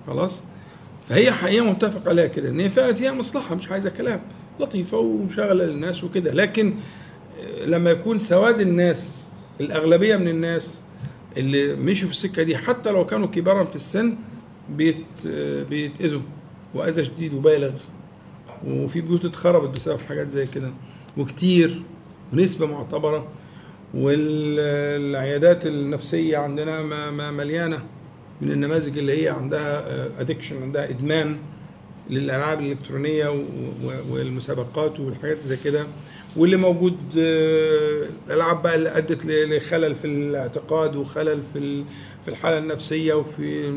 خلاص؟ فهي حقيقة متفق عليها كده إن هي فعلا فيها مصلحة مش عايزة كلام لطيفة وشغله للناس وكده. لكن لما يكون سواد الناس الأغلبية من الناس اللي مشوا في السكة دي حتى لو كانوا كبارا في السن بيت بيتأذوا. وأذى شديد وبالغ. وفي بيوت اتخربت بسبب حاجات زي كده. وكتير. ونسبة معتبرة. والعيادات النفسية عندنا مليانة. من النماذج اللي هي عندها ادكشن عندها إدمان للألعاب الإلكترونية والمسابقات والحاجات زي كده. واللي موجود آه، الالعاب بقى اللي أدت لخلل في الاعتقاد وخلل في في الحالة النفسية وفي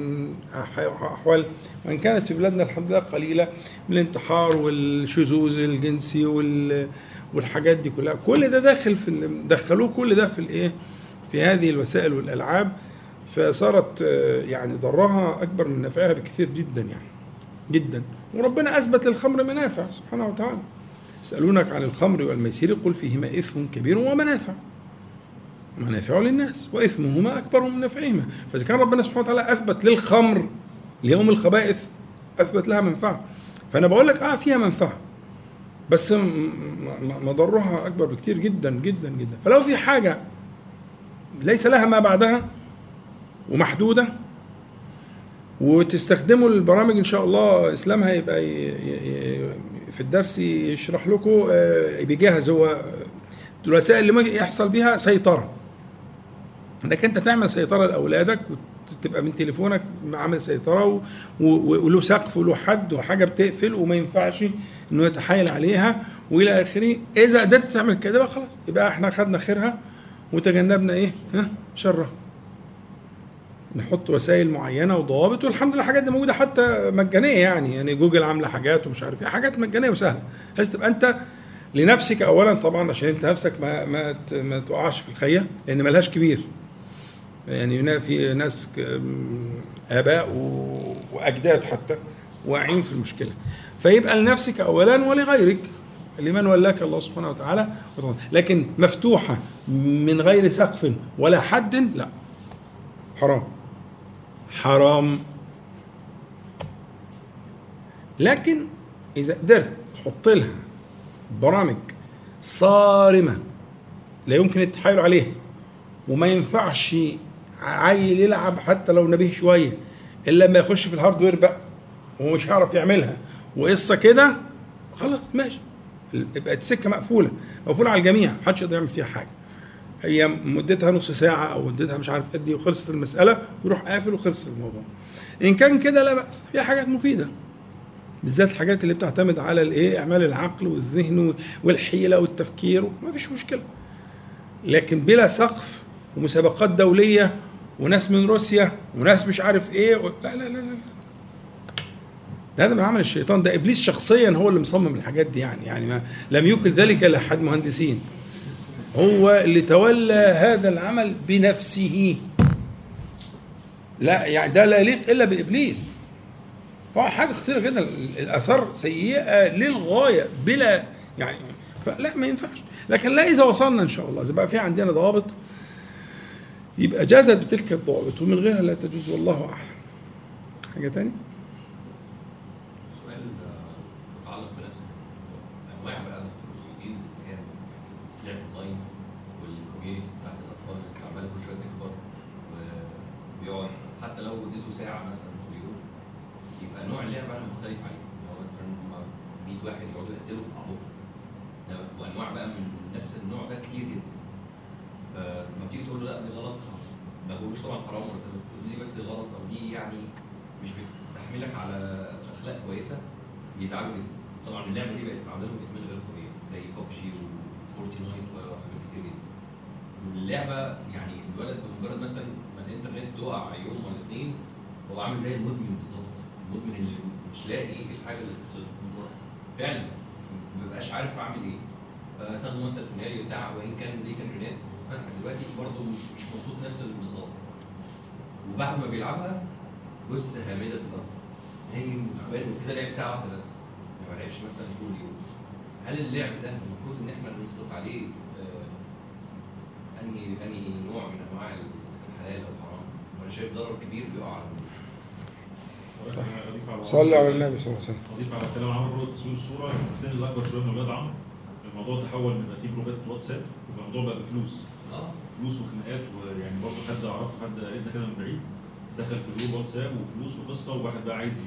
أحوال. وإن كانت في بلادنا الحمد لله قليلة من الانتحار والشذوذ الجنسي وال والحاجات دي كلها. كل ده داخل في دخلوه كل ده في الايه في هذه الوسائل والألعاب. فصارت آه، يعني ضرها أكبر من نفعها بكثير جدا يعني جدا. وربنا أثبت للخمر منافع سبحانه وتعالى. يسألونك عن الخمر والميسر قل فيهما إثم كبير ومنافع. منافع للناس وإثمهما أكبر من نفعهما. فإذا كان ربنا سبحانه وتعالى أثبت للخمر ليوم الخبائث أثبت لها منفعة. فأنا بقول لك آه فيها منفعة. بس مضرها أكبر بكتير جدا جدا جدا. فلو في حاجة ليس لها ما بعدها ومحدودة. وتستخدموا البرامج إن شاء الله إسلام هيبقى في الدرس يشرح لكم آه، بيجهز هو الوسائل اللي ممكن يحصل بيها سيطرة. انك أنت تعمل سيطرة لأولادك وتبقى من تليفونك عامل سيطرة وله سقف وله حد وحاجة بتقفل وما ينفعش إنه يتحايل عليها وإلى آخره. إذا قدرت تعمل كده خلاص يبقى إحنا خدنا خيرها وتجنبنا إيه؟ ها؟ شرها. نحط وسائل معينة وضوابط والحمد لله الحاجات دي موجودة حتى مجانية يعني. يعني جوجل عاملة حاجات ومش عارف إيه حاجات مجانية وسهلة. بحيث تبقى أنت لنفسك اولا طبعا عشان أنت نفسك ما ما ما تقعش في الخية لأن ملهاش كبير. يعني في ناس آباء وأجداد حتى واعيين في المشكلة. فيبقى لنفسك اولا ولغيرك لمن ولاك الله سبحانه وتعالى. لكن مفتوحة من غير سقف ولا حد لا. حرام. حرام. لكن إذا قدرت تحط لها برامج صارمة لا يمكن التحايل عليها وما ينفعش عيل يلعب حتى لو نبيه شوية إلا لما يخش في الهاردوير بقى ومش هيعرف يعملها. وقصة كده؟ خلاص ماشي. يبقى السكة مقفولة. مقفولة على الجميع محدش يقدر يعمل فيها حاجة. هي مدتها نص ساعة أو مدتها مش عارف قد إيه وخلصت المسألة ويروح قافل وخلص الموضوع. إن كان كده لا بأس في حاجات مفيدة بالذات الحاجات اللي بتعتمد على الإيه إعمال العقل والذهن والحيلة والتفكير ما فيش مشكلة. لكن بلا سقف ومسابقات دولية وناس من روسيا وناس مش عارف إيه و... لا لا لا لا ده هذا من عمل الشيطان. ده إبليس شخصيا هو اللي مصمم الحاجات دي يعني. يعني ما لم يكن ذلك الا احد مهندسين. هو اللي تولى هذا العمل بنفسه. لا يعني ده لا يليق إلا بإبليس. طبعا حاجة خطيرة جدا. الاثار سيئة للغاية بلا يعني فلا ما ينفعش. لكن لا إذا وصلنا إن شاء الله إذا بقى في عندنا ضوابط يبقى جازت بتلك الضوابط ومن غيرها لا تجوز والله أعلم. حاجة تاني سؤال آه، متعلق بنفس انواع بقى ال games اللي هي لعب اونلاين وال communities بتاعت الاطفال اللي عماله كل شوية تكبر وبيقعد حتى لو اديته ساعة مثلا في اليوم يبقى نوع اللعب أنا مختلف عليه. هو مثلا هم 100 واحد يقعدوا يقتلوا في بعضهم. وأنواع بقى من نفس النوع ده كتير جدا. فلما بتيجي تقول له لأ دي غلط. ما بقولوش طبعا حرام ولا كده. بتقول دي بس غلط أو دي يعني مش بتحملك على أخلاق كويسة. بيزعلوا جدا. طبعا اللعبة دي بقت لهم إدمان غير طبيعي زي ببجي وفورتنايت وحاجات كتير جدا. واللعبة يعني الولد بمجرد مثلا ما الإنترنت تقع يوم ولا اتنين هو عامل زي المدمن بالظبط. المدمن اللي مش لاقي الحاجة اللي تبسطه. فعلا ما بيبقاش عارف أعمل إيه. فتاخده مثلا في بتاع وإن كان ليه تمرينات فتح دلوقتي برضه مش مبسوط نفس الانبساط وبعد ما بيلعبها بص هامدة في الأرض. نايم وتعبان وكده لعب ساعة واحدة بس. ما لعبش مثلا طول اليوم هل اللعب ده المفروض إن إحنا نسقط عليه آه انهي أنهي نوع من أنواع الحلال أو الحرام وأنا شايف ضرر كبير بيقع على. صلي على النبي صلى الله عليه وسلم. اضيف على كلام عمرو برضه تصوير الصورة. في السن الأكبر شوية من أولاد عمرو. الموضوع تحول من فيه جروبات واتساب الموضوع بقى بفلوس. آه. فلوس وخناقات ويعني برضه حد أعرفه حد قريبنا كده من بعيد دخل في جروب واتساب وفلوس وقصة وواحد بقى عايز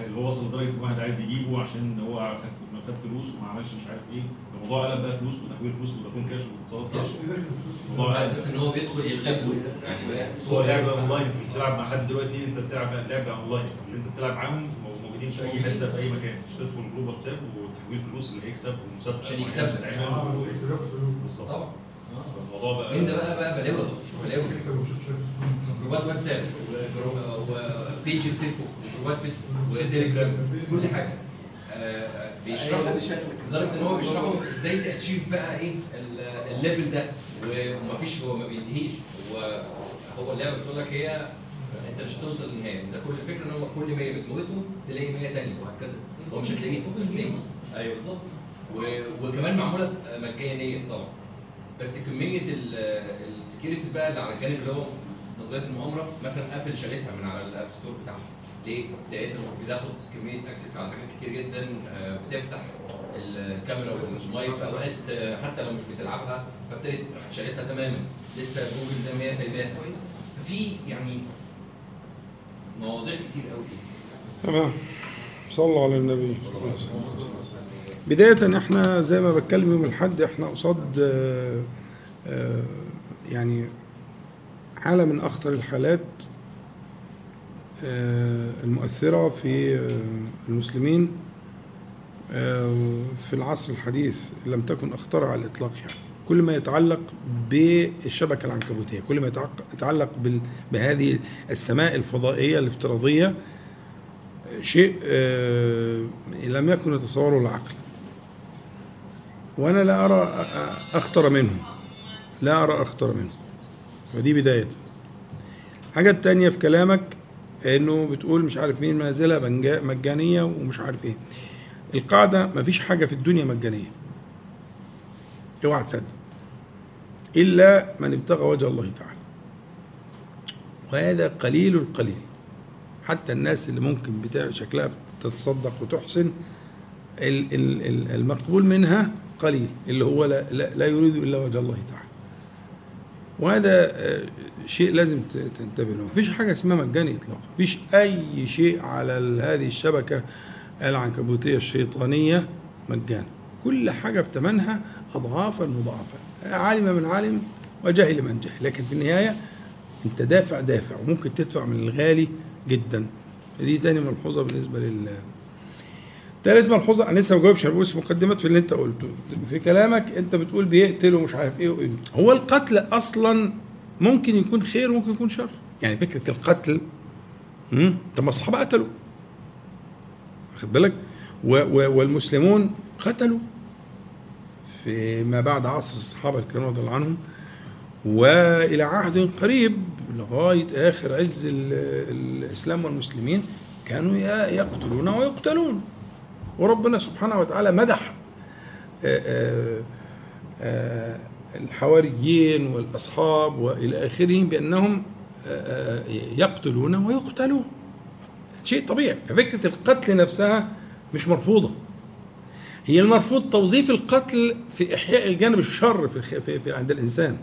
اللي هو وصل لدرجة إن واحد عايز يجيبه عشان هو خد خد فلوس وما عملش مش عارف إيه. الموضوع قلب بقى فلوس وتحويل فلوس وفودافون كاش واتصالات كاش الموضوع على أساس إن هو بيدخل يكسبه يعني هو لعبة أونلاين مش بتلعب مع حد دلوقتي أنت بتلعب لعبة أونلاين. اللي أنت بتلعب معاهم موجودين في أي حتة في أي مكان. مش تدخل group واتساب وتحويل فلوس اللي هيكسب ومسابقة عشان يكسب. تعمل بالظبط. طبعا. الموضوع بقى مين ده بقى؟ بقى بلاوي. بلاوي. جروبات واتساب و pages فيسبوك وجروبات فيسبوك وتليجرام كل حاجة. آه، آه، بيشرحوا لدرجة إن هو بيشرحوا إزاي ت achieve بقى إيه ال- ال level ده ومفيش هو ما بينتهيش. هو هو اللعبة بتقول لك هي أنت مش هتوصل للنهاية. أنت كل الفكرة إن هو كل 100 بتموته تلاقي 100 تاني وهكذا. هو مش هتلاقيه. بالسيم أيوه بالظبط. وكمان معمولة مجانية طبعا. بس كمية ال securities بقى اللي على الجانب اللي هو نظرية المؤامره مثلا ابل شالتها من على ال App Store بتاعها. ليه؟ لقيت بتاخد كمية access على حاجات كتير جدا آه، بتفتح الكاميرا والمايك في اوقات حتى لو مش بتلعبها فابتدت راحت شالتها تماما. لسه جوجل زي ما هي سايباها ففي يعني مواضيع كتير قوي تمام. صلوا على النبي. بداية إحنا زي ما بتكلم يوم الحد إحنا قصاد آه، آه، يعني حالة من أخطر الحالات المؤثرة في آه، المسلمين آه، في العصر الحديث لم تكن أخطر على الإطلاق يعني. كل ما يتعلق بالشبكة العنكبوتية كل ما يتعلق بهذه السماء الفضائية الافتراضية شيء آه، لم يكن يتصوره العقل. وأنا لا أرى أخطر منه. لا أرى أخطر منه. ودي بداية حاجة تانية في كلامك إنه بتقول مش عارف مين منزلها بنجا- مجانية ومش عارف إيه. القاعدة مفيش حاجة في الدنيا مجانية. اوعى تصدق. إلا من ابتغى وجه الله تعالى. وهذا قليل القليل. حتى الناس اللي ممكن بتاع شكلها تتصدق وتحسن ال- ال- ال- المقبول منها قليل اللي هو لا, لا, لا يريد إلا وجه الله تعالى. وهذا آه، شيء لازم تنتبه له. مفيش حاجة اسمها مجاني اطلاقا. مفيش أي شيء على هذه الشبكة العنكبوتية الشيطانية مجانا. كل حاجة بثمنها اضعافا مضاعفه علم من علم وجهل من جهل. لكن في النهاية أنت دافع دافع. وممكن تدفع من الغالي جدا. دي تاني ملحوظة بالنسبة لل تالت ملحوظة. أنا لسه ما جاوبش بقول مقدمات في اللي أنت قلته. في كلامك أنت بتقول بيقتل ومش عارف إيه وإيه. هو القتل أصلا ممكن يكون خير وممكن يكون شر. يعني فكرة القتل امم طب ما الصحابة قتلوا. واخد بالك؟ والمسلمون قتلوا. فيما بعد عصر الصحابة الكرام رضي الله عنهم وإلى عهد قريب لغاية آخر عز ال- الإسلام والمسلمين كانوا يقتلون ويقتلون. وربنا سبحانه وتعالى مدح آه، آه، الحواريين والأصحاب وإلى اخره بأنهم آه، آه، يقتلون ويقتلون. شيء طبيعي. ففكره القتل نفسها مش مرفوضة. هي المرفوض توظيف القتل في إحياء الجانب الشر في, في, عند الإنسان.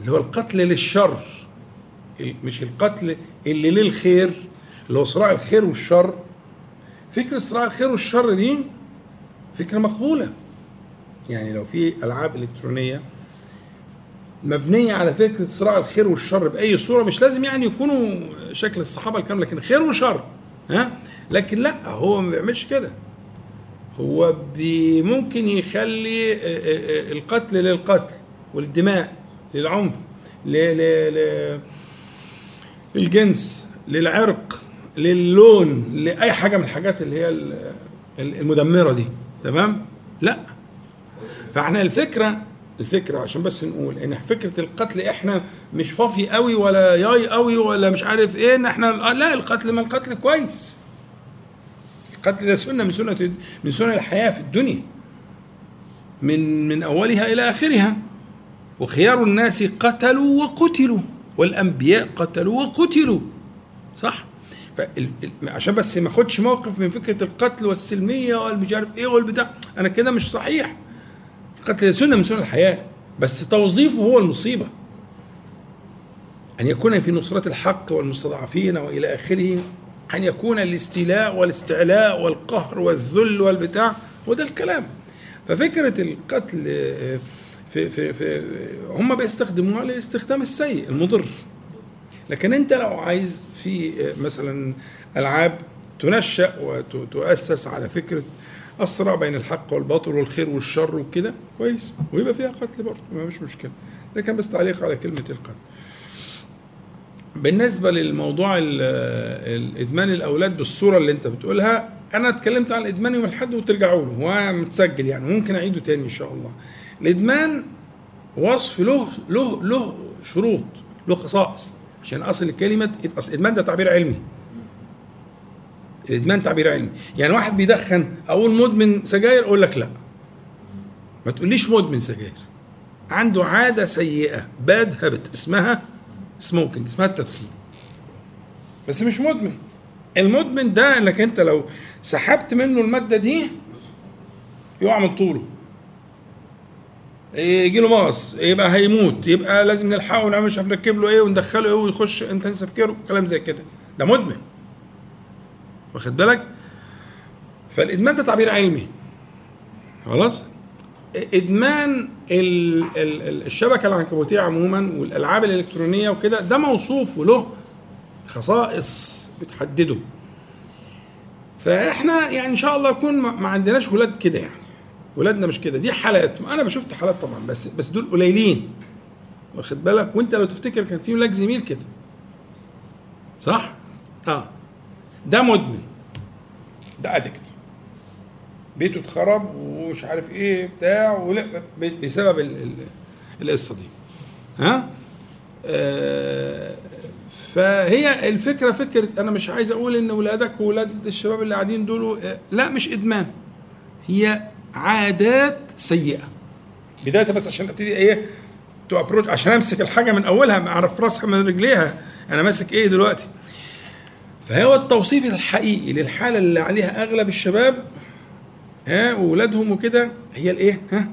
اللي هو القتل للشر. مش القتل اللي للخير اللي هو صراع الخير والشر. فكرة صراع الخير والشر دي فكرة مقبولة. يعني لو في ألعاب إلكترونية مبنية على فكرة صراع الخير والشر بأي صورة مش لازم يعني يكونوا شكل الصحابة الكامل لكن خير وشر ها؟ لكن لا هو ما بيعملش كده. هو بي ممكن يخلي آه، آه، آه، القتل للقتل والدماء للعنف للجنس للعرق للون لأي حاجة من الحاجات اللي هي ال- ال- المدمرة دي تمام؟ لا. فاحنا الفكرة الفكرة عشان بس نقول إن فكرة القتل إحنا مش فافي قوي ولا ياي قوي ولا مش عارف إيه إن إحنا لا القتل ما القتل كويس. القتل ده سنة من سنة من سنن الحياة في الدنيا. من من أولها إلى آخرها. وخيار الناس قتلوا وقتلوا والأنبياء قتلوا وقتلوا. صح؟ عشان بس ما أخدش موقف من فكرة القتل والسلمية والمش عارف إيه والبتاع أنا كده مش صحيح. القتل ده سنه من سنن الحياة بس توظيفه هو المصيبة. أن يكون في نصرة الحق والمستضعفين وإلى آخره أن يكون الاستيلاء والاستعلاء والقهر والذل والبتاع وده الكلام. ففكرة القتل في في في هم بيستخدموها للاستخدام السيء المضر. لكن أنت لو عايز في مثلا ألعاب تنشأ وتؤسس على فكرة الصراع بين الحق والباطل والخير والشر وكده. كويس. ويبقى فيها قتل برضه ما فيش مشكلة. ده كان بس تعليق على كلمة القتل. بالنسبة للموضوع الادمان الأولاد بالصورة اللي أنت بتقولها أنا اتكلمت عن الإدمان يوم الأحد وترجعوا له هو متسجل يعني ممكن أعيده تاني إن شاء الله. الإدمان وصف له له له شروط له خصائص. عشان أصل الكلمة اصل الادمان ده تعبير علمي. الادمان تعبير علمي. يعني واحد بيدخن أقول مدمن سجاير؟ أقول لك لا. ما تقوليش مدمن سجاير. عنده عادة سيئة bad habit اسمها smoking اسمها التدخين. بس مش مدمن. المدمن ده إنك أنت لو سحبت منه المادة دي يقع من طوله. يجي له مغص يبقى هيموت يبقى لازم نلحقه ونعمل مش عارف نركب له إيه وندخله إيه ويخش intensive care كلام زي كده. ده مدمن. واخد بالك؟ فالإدمان ده تعبير علمي. خلاص؟ إدمان ال ال ال الشبكة العنكبوتية عموما والألعاب الإلكترونية وكده ده موصوف وله خصائص بتحدده. فإحنا يعني إن شاء الله يكون ما عندناش ولاد كده يعني. ولادنا مش كده. دي حالات. أنا شفت حالات طبعا بس بس دول قليلين. واخد بالك؟ وأنت لو تفتكر كان في لك زميل كده. صح؟ آه. ده مدمن. ده ادكت بيته اتخرب ومش عارف إيه بتاع بسبب ال- ال- القصة دي. ها؟ آه فهي الفكرة فكرة أنا مش عايز أقول إن ولادك وولاد الشباب اللي قاعدين دول آه، لا مش إدمان. هي عادات سيئة. بداية بس عشان أبتدي إيه تو ابروش عشان أمسك الحاجة من أولها أعرف راسها من رجليها. أنا ماسك إيه دلوقتي؟ فهو التوصيف الحقيقي للحالة اللي عليها أغلب الشباب ها واولادهم وكده هي الإيه؟ ها؟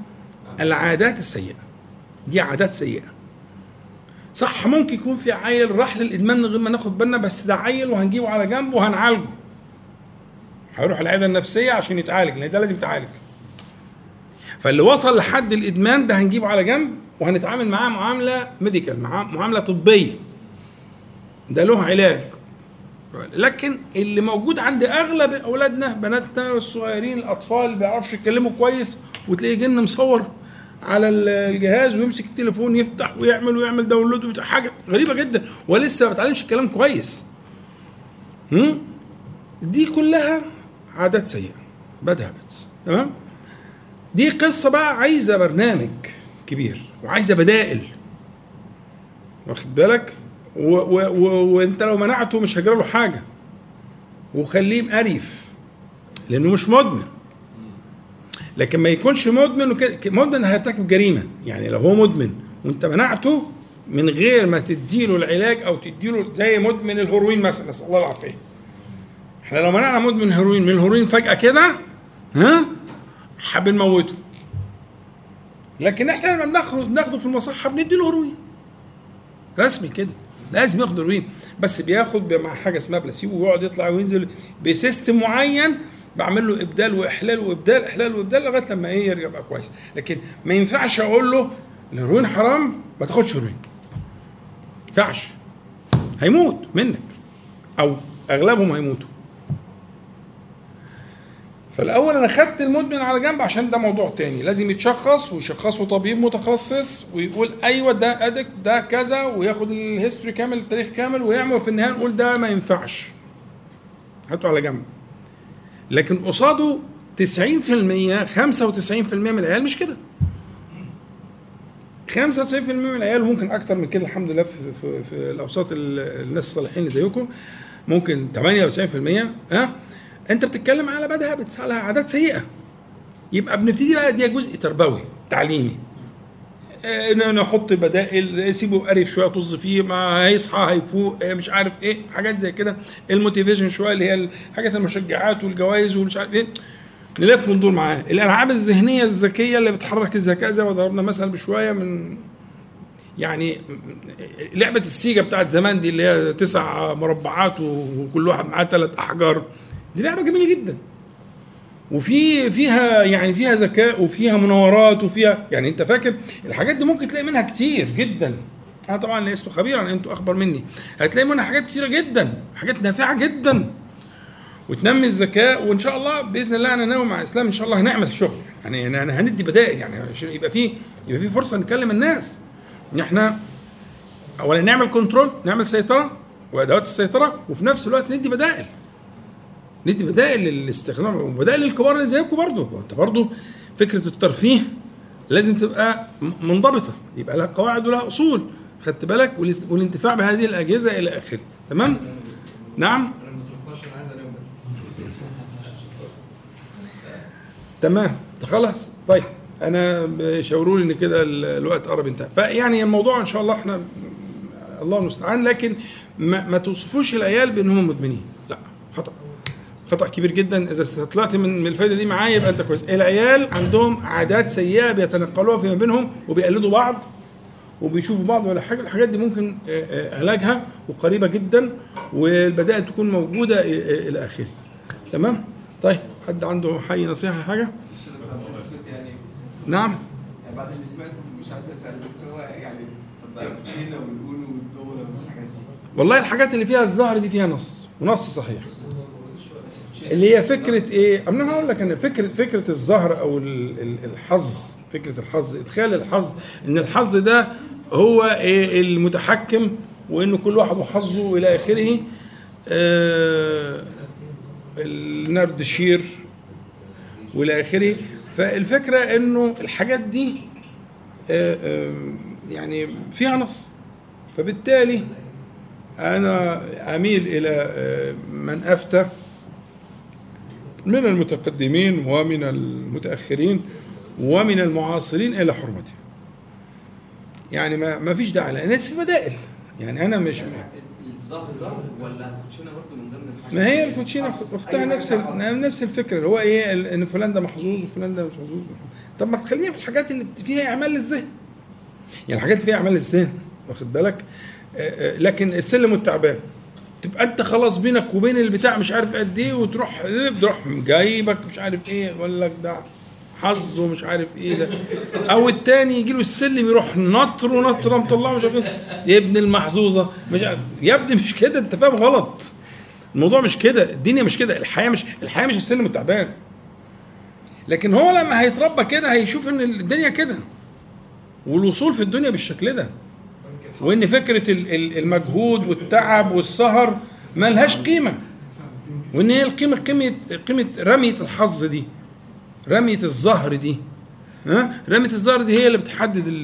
العادات السيئة. دي عادات سيئة. صح ممكن يكون في عيل راح للإدمان من غير ما ناخد بالنا بس ده عيل وهنجيبه على جنب وهنعالجه. هيروح العيادة النفسية عشان يتعالج لأن ده لازم يتعالج. فاللي وصل لحد الإدمان ده هنجيبه على جنب وهنتعامل معاه معاملة medical معاملة طبية. ده له علاج. لكن اللي موجود عند أغلب أولادنا بناتنا الصغيرين الأطفال اللي بيعرفش يتكلموا كويس وتلاقيه جن مصور على ال- الجهاز ويمسك التليفون يفتح ويعمل ويعمل download حاجة غريبة جدا ولسه ما بيتعلمش الكلام كويس؟ دي كلها عادات سيئة bad habits تمام؟ دي قصة بقى عايزة برنامج كبير وعايزة بدائل. واخد بالك؟ و و و وانت لو منعته مش هيجرى له حاجة. وخليه مقريف لأنه مش مدمن. لكن ما يكونش مدمن وكده مدمن هيرتكب جريمة. يعني لو هو مدمن وانت منعته من غير ما تديله العلاج أو تديله زي مدمن الهيروين مثلا نسال الله العافيه إحنا لو منعنا مدمن الهيروين من الهيروين فجأة كده ها بنموته لكن إحنا لما بناخده في المصحة بنديله هيروين. رسمي كده. لازم ياخد هيروين بس بياخد مع حاجة اسمها بلاسيبو ويقعد يطلع وينزل ب system معين بعمل له إبدال وإحلال وإبدال إحلال وإبدال لغاية لما إيه يرجع يبقى كويس. لكن ما ينفعش أقول له الهيروين حرام ما تاخدش هيروين ما ينفعش. هيموت منك. أو أغلبهم هيموتوا. فالأول أنا خدت المدمن على جنب عشان ده موضوع تاني. لازم يتشخص ويشخصه طبيب متخصص ويقول أيوه ده ادك ده كذا وياخد الهيستوري كامل التاريخ كامل ويعمل في النهاية نقول ده ما ينفعش. هاته على جنب. لكن قصاده 90% 95% من العيال مش كده. 95% من العيال وممكن أكتر من كده الحمد لله في, في, في الأوساط ال- الناس الصالحين اللي زيكم ممكن 98% ها؟ انت بتتكلم على bad habits على عادات سيئة. يبقى بنبتدي بقى دي جزء تربوي تعليمي. آه، نحط بدائل سيبه قريف شوية طز فيه ما هيصحى هيفوق آه، مش عارف إيه حاجات زي كده. ال motivation شوية اللي هي الحاجات المشجعات والجوائز ومش عارف إيه. نلف وندور معاه. الألعاب الذهنية الذكية اللي بتحرك الذكاء زي ما ضربنا مثل بشوية من يعني لعبة السيجا بتاعت زمان دي اللي هي تسع مربعات وكل واحد معاه ثلاث أحجار. دي لعبة جميلة جدا. وفي فيها يعني فيها ذكاء وفيها مناورات وفيها يعني انت فاكر الحاجات دي ممكن تلاقي منها كتير جدا. أنا طبعا لست خبيرا أنتوا اخبر مني. هتلاقي منها حاجات كتيرة جدا حاجات نافعة جدا. وتنمي الذكاء وإن شاء الله بإذن الله أنا ناوي مع إسلام إن شاء الله هنعمل شغل. يعني أنا هندي بدائل يعني عشان يبقى في يبقى في فرصة نكلم الناس. إن إحنا اولا نعمل كنترول نعمل سيطرة وأدوات السيطرة وفي نفس الوقت ندي بدائل. ندي بدائل للاستخدام وبدائل للكبار اللي زيكم برضه انت برضه فكرة الترفيه لازم تبقى منضبطة. يبقى لها قواعد ولها أصول. خدت بالك؟ والانتفاع بهذه الأجهزة إلى آخره. تمام؟ نعم؟ تمام. خلاص؟ طيب. أنا شاوروا لي إن كده ال- الوقت قرب انتهى فيعني الموضوع إن شاء الله إحنا الله المستعان. لكن ما, ما توصفوش العيال بانهم مدمنين. لا. خطأ. خطأ كبير جدا. إذا طلعت من الفايدة دي معايا يبقى أنت كويس. العيال عندهم عادات سيئة بيتنقلوها فيما بينهم وبيقلدوا بعض وبيشوفوا بعض ولا حاجة. الحاجات دي ممكن آه، آه، علاجها وقريبة جدا والبدائل تكون موجودة آه، إلى آخره. تمام؟ طيب حد عنده حي نصيحة حاجة؟ نعم. يعني بعد اللي سمعته مش عايز أسأل بس هو يعني طب والقولو والدولة والحاجات دي؟ والله الحاجات اللي فيها الزهر دي فيها نص ونص صحيح. اللي هي فكرة إيه؟ أنا هقول لك إن فكره فكرة الزهر أو ال- ال- الحظ فكرة الحظ إدخال الحظ إن الحظ ده هو إيه المتحكم وإنه كل واحد وحظه إلى آخره. آه النردشير وإلى آخره. فالفكرة إنه الحاجات دي آه آه يعني فيها نص. فبالتالي أنا أميل إلى آه، من أفتى من المتقدمين ومن المتأخرين ومن المعاصرين إلى حرمته يعني ما ما فيش داعي لأن في بدائل. يعني أنا مش الظهر ظهر ولا الكوتشينة برضه من ضمن الحاجات؟ ما هي الكوتشينة؟ اختها أي نفس. نفس الفكرة. اللي هو إيه؟ إن فلان ده محظوظ وفلان ده مش محظوظ. طب ما تخلينا في الحاجات اللي فيها إعمال للذهن. يعني الحاجات اللي فيها إعمال للذهن واخد بالك؟ آه، آه، لكن السلم والتعبان. تبقى أنت خلاص بينك وبين البتاع مش عارف قد إيه وتروح تروح جايبك مش عارف إيه يقول لك ده حظ ومش عارف إيه ده. أو التاني يجي له السلم يروح نطر ونطر مطلعه مش عارف إيه. يا ابن المحظوظة مش يا ابني مش كده أنت فاهم غلط. الموضوع مش كده الدنيا مش كده الحياة مش الحياة مش السلم التعبان. لكن هو لما هيتربى كده هيشوف إن الدنيا كده. والوصول في الدنيا بالشكل ده. وإن فكرة ال- ال- المجهود والتعب والسهر ملهاش قيمة. وإن هي القيمه قيمه قيمة رمية الحظ دي رمية الزهر دي ها؟ رمية الزهر دي هي اللي بتحدد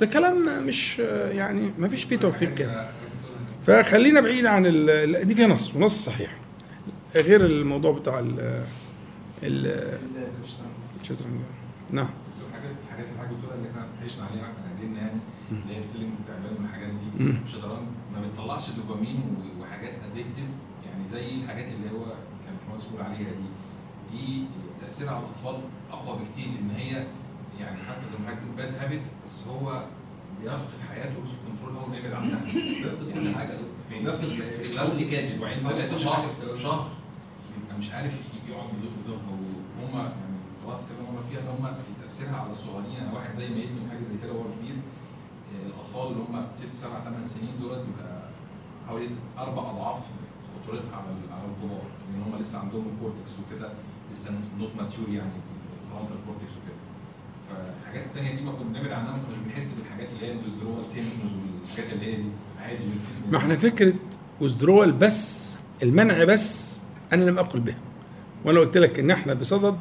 ده كلام مش يعني ما فيش فيه توفيق كده. فخلينا بعيد عن ال- دي فيها نص ونص صحيح. غير الموضوع بتاع ال ال الشطرنج نعم. دكتور حاجات الحاجات اللي حضرتك بتقولها اللي إحنا عشنا عليها. يعني اللي هي السلم والتعبان والحاجات دي. الشطرنج ما بتطلعش دوبامين وحاجات addictive يعني زي الحاجات اللي هو كان باشمهندس بيقول عليها دي. دي تأثيرها على الأطفال أقوى بكتير لأن هي يعني حتى زي ما حضرتك بتقول bad habits بس هو بيفقد حياته out of control أول ما يبعد عنها. بيفقد كل حاجة؟ بيفقد في في الأول الأول كان أسبوعين ثلاثة شهر. شهر. يبقى مش عارف يقعد بدون هم يعني طلعت كذا مرة فيها إن هم تأثيرها على الصغيرين. يعني واحد زي ما يدمن حاجة زي كده وهو كبير الأطفال اللي هم ست سبع ثمان سنين دولت بيبقى حوالي أربع أضعاف خطورتها على على الكبار. لأن هم لسه عندهم ال cortex وكده لسه not mature يعني ال frontal cortex وكده. فالحاجات التانية دي ما كنا بنبعد عنها ما كناش بنحس بالحاجات اللي هي ال withdrawal symptoms والحاجات اللي هي دي. عادي ما إحنا فكرة withdrawal بس المنع بس أنا لم أقل به وأنا قلت لك إن إحنا بصدد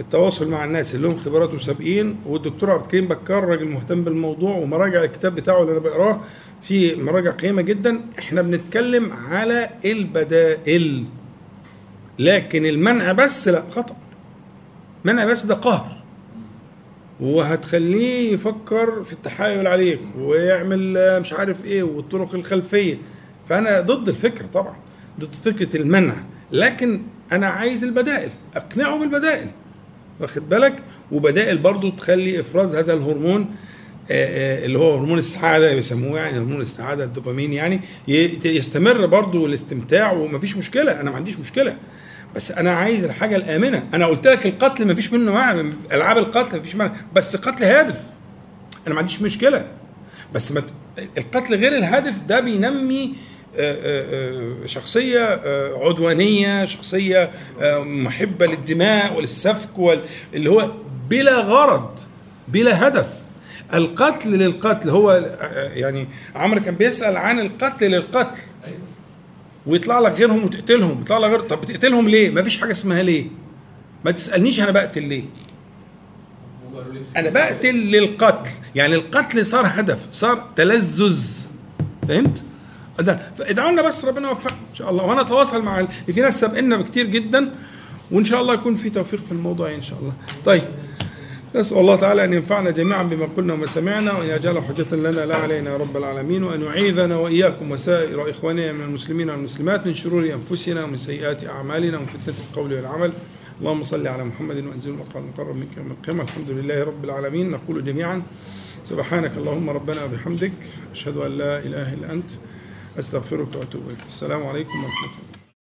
التواصل مع الناس اللي لهم خبرات وسابقين والدكتور عبد الكريم بكار راجل مهتم بالموضوع ومراجع الكتاب بتاعه اللي أنا بقراه في مراجع قيمة جدا. إحنا بنتكلم على البدائل لكن المنع بس لا خطأ. منع بس ده قهر. وهتخليه يفكر في التحايل عليك ويعمل مش عارف إيه والطرق الخلفية. فأنا ضد الفكرة طبعا ضد فكرة المنع. لكن أنا عايز البدائل أقنعه بالبدائل. واخد بالك؟ وبدائل برضو تخلي إفراز هذا الهرمون آه، آه، اللي هو هرمون السعادة بيسموه يعني هرمون السعادة الدوبامين يعني يستمر برضو الاستمتاع ومفيش مشكلة. أنا ما عنديش مشكلة. بس أنا عايز الحاجة الآمنة. أنا قلت لك القتل مفيش منه معنى. ألعاب القتل مفيش معنى. بس قتل هادف. أنا ما عنديش مشكلة. بس ما القتل غير الهادف ده بينمي شخصية آه، عدوانية شخصية آه، محبة للدماء وللسفك وال- اللي هو بلا غرض بلا هدف. القتل للقتل هو آه، يعني عمرو كان بيسأل عن القتل للقتل. أيوه. ويطلع لك غيرهم وتقتلهم يطلع لك غير طب بتقتلهم ليه؟ ما فيش حاجة اسمها ليه؟ ما تسألنيش أنا بقتل ليه. أنا بقتل للقتل. يعني القتل صار هدف صار تلذذ. فهمت؟ ادعوا لنا بس ربنا يوفقنا إن شاء الله. وأنا أتواصل مع في ناس سابقنا بكتير جدا وإن شاء الله يكون في توفيق في الموضوع إن شاء الله. طيب نسأل الله تعالى أن ينفعنا جميعا بما قلنا وما سمعنا وأن يجعل حجة لنا لا علينا يا رب العالمين وأن يعيذنا وإياكم وسائر إخواننا من المسلمين والمسلمات من شرور أنفسنا ومن سيئات أعمالنا ومن فتنة القول والعمل. اللهم صل على محمد وأنزل المقام المقرب منك يوم القيامة. الحمد لله رب العالمين. نقول جميعا سبحانك اللهم ربنا وبحمدك أشهد أن لا إله إلا أنت أستغفرك وأتوب إليك. السلام عليكم ورحمة الله.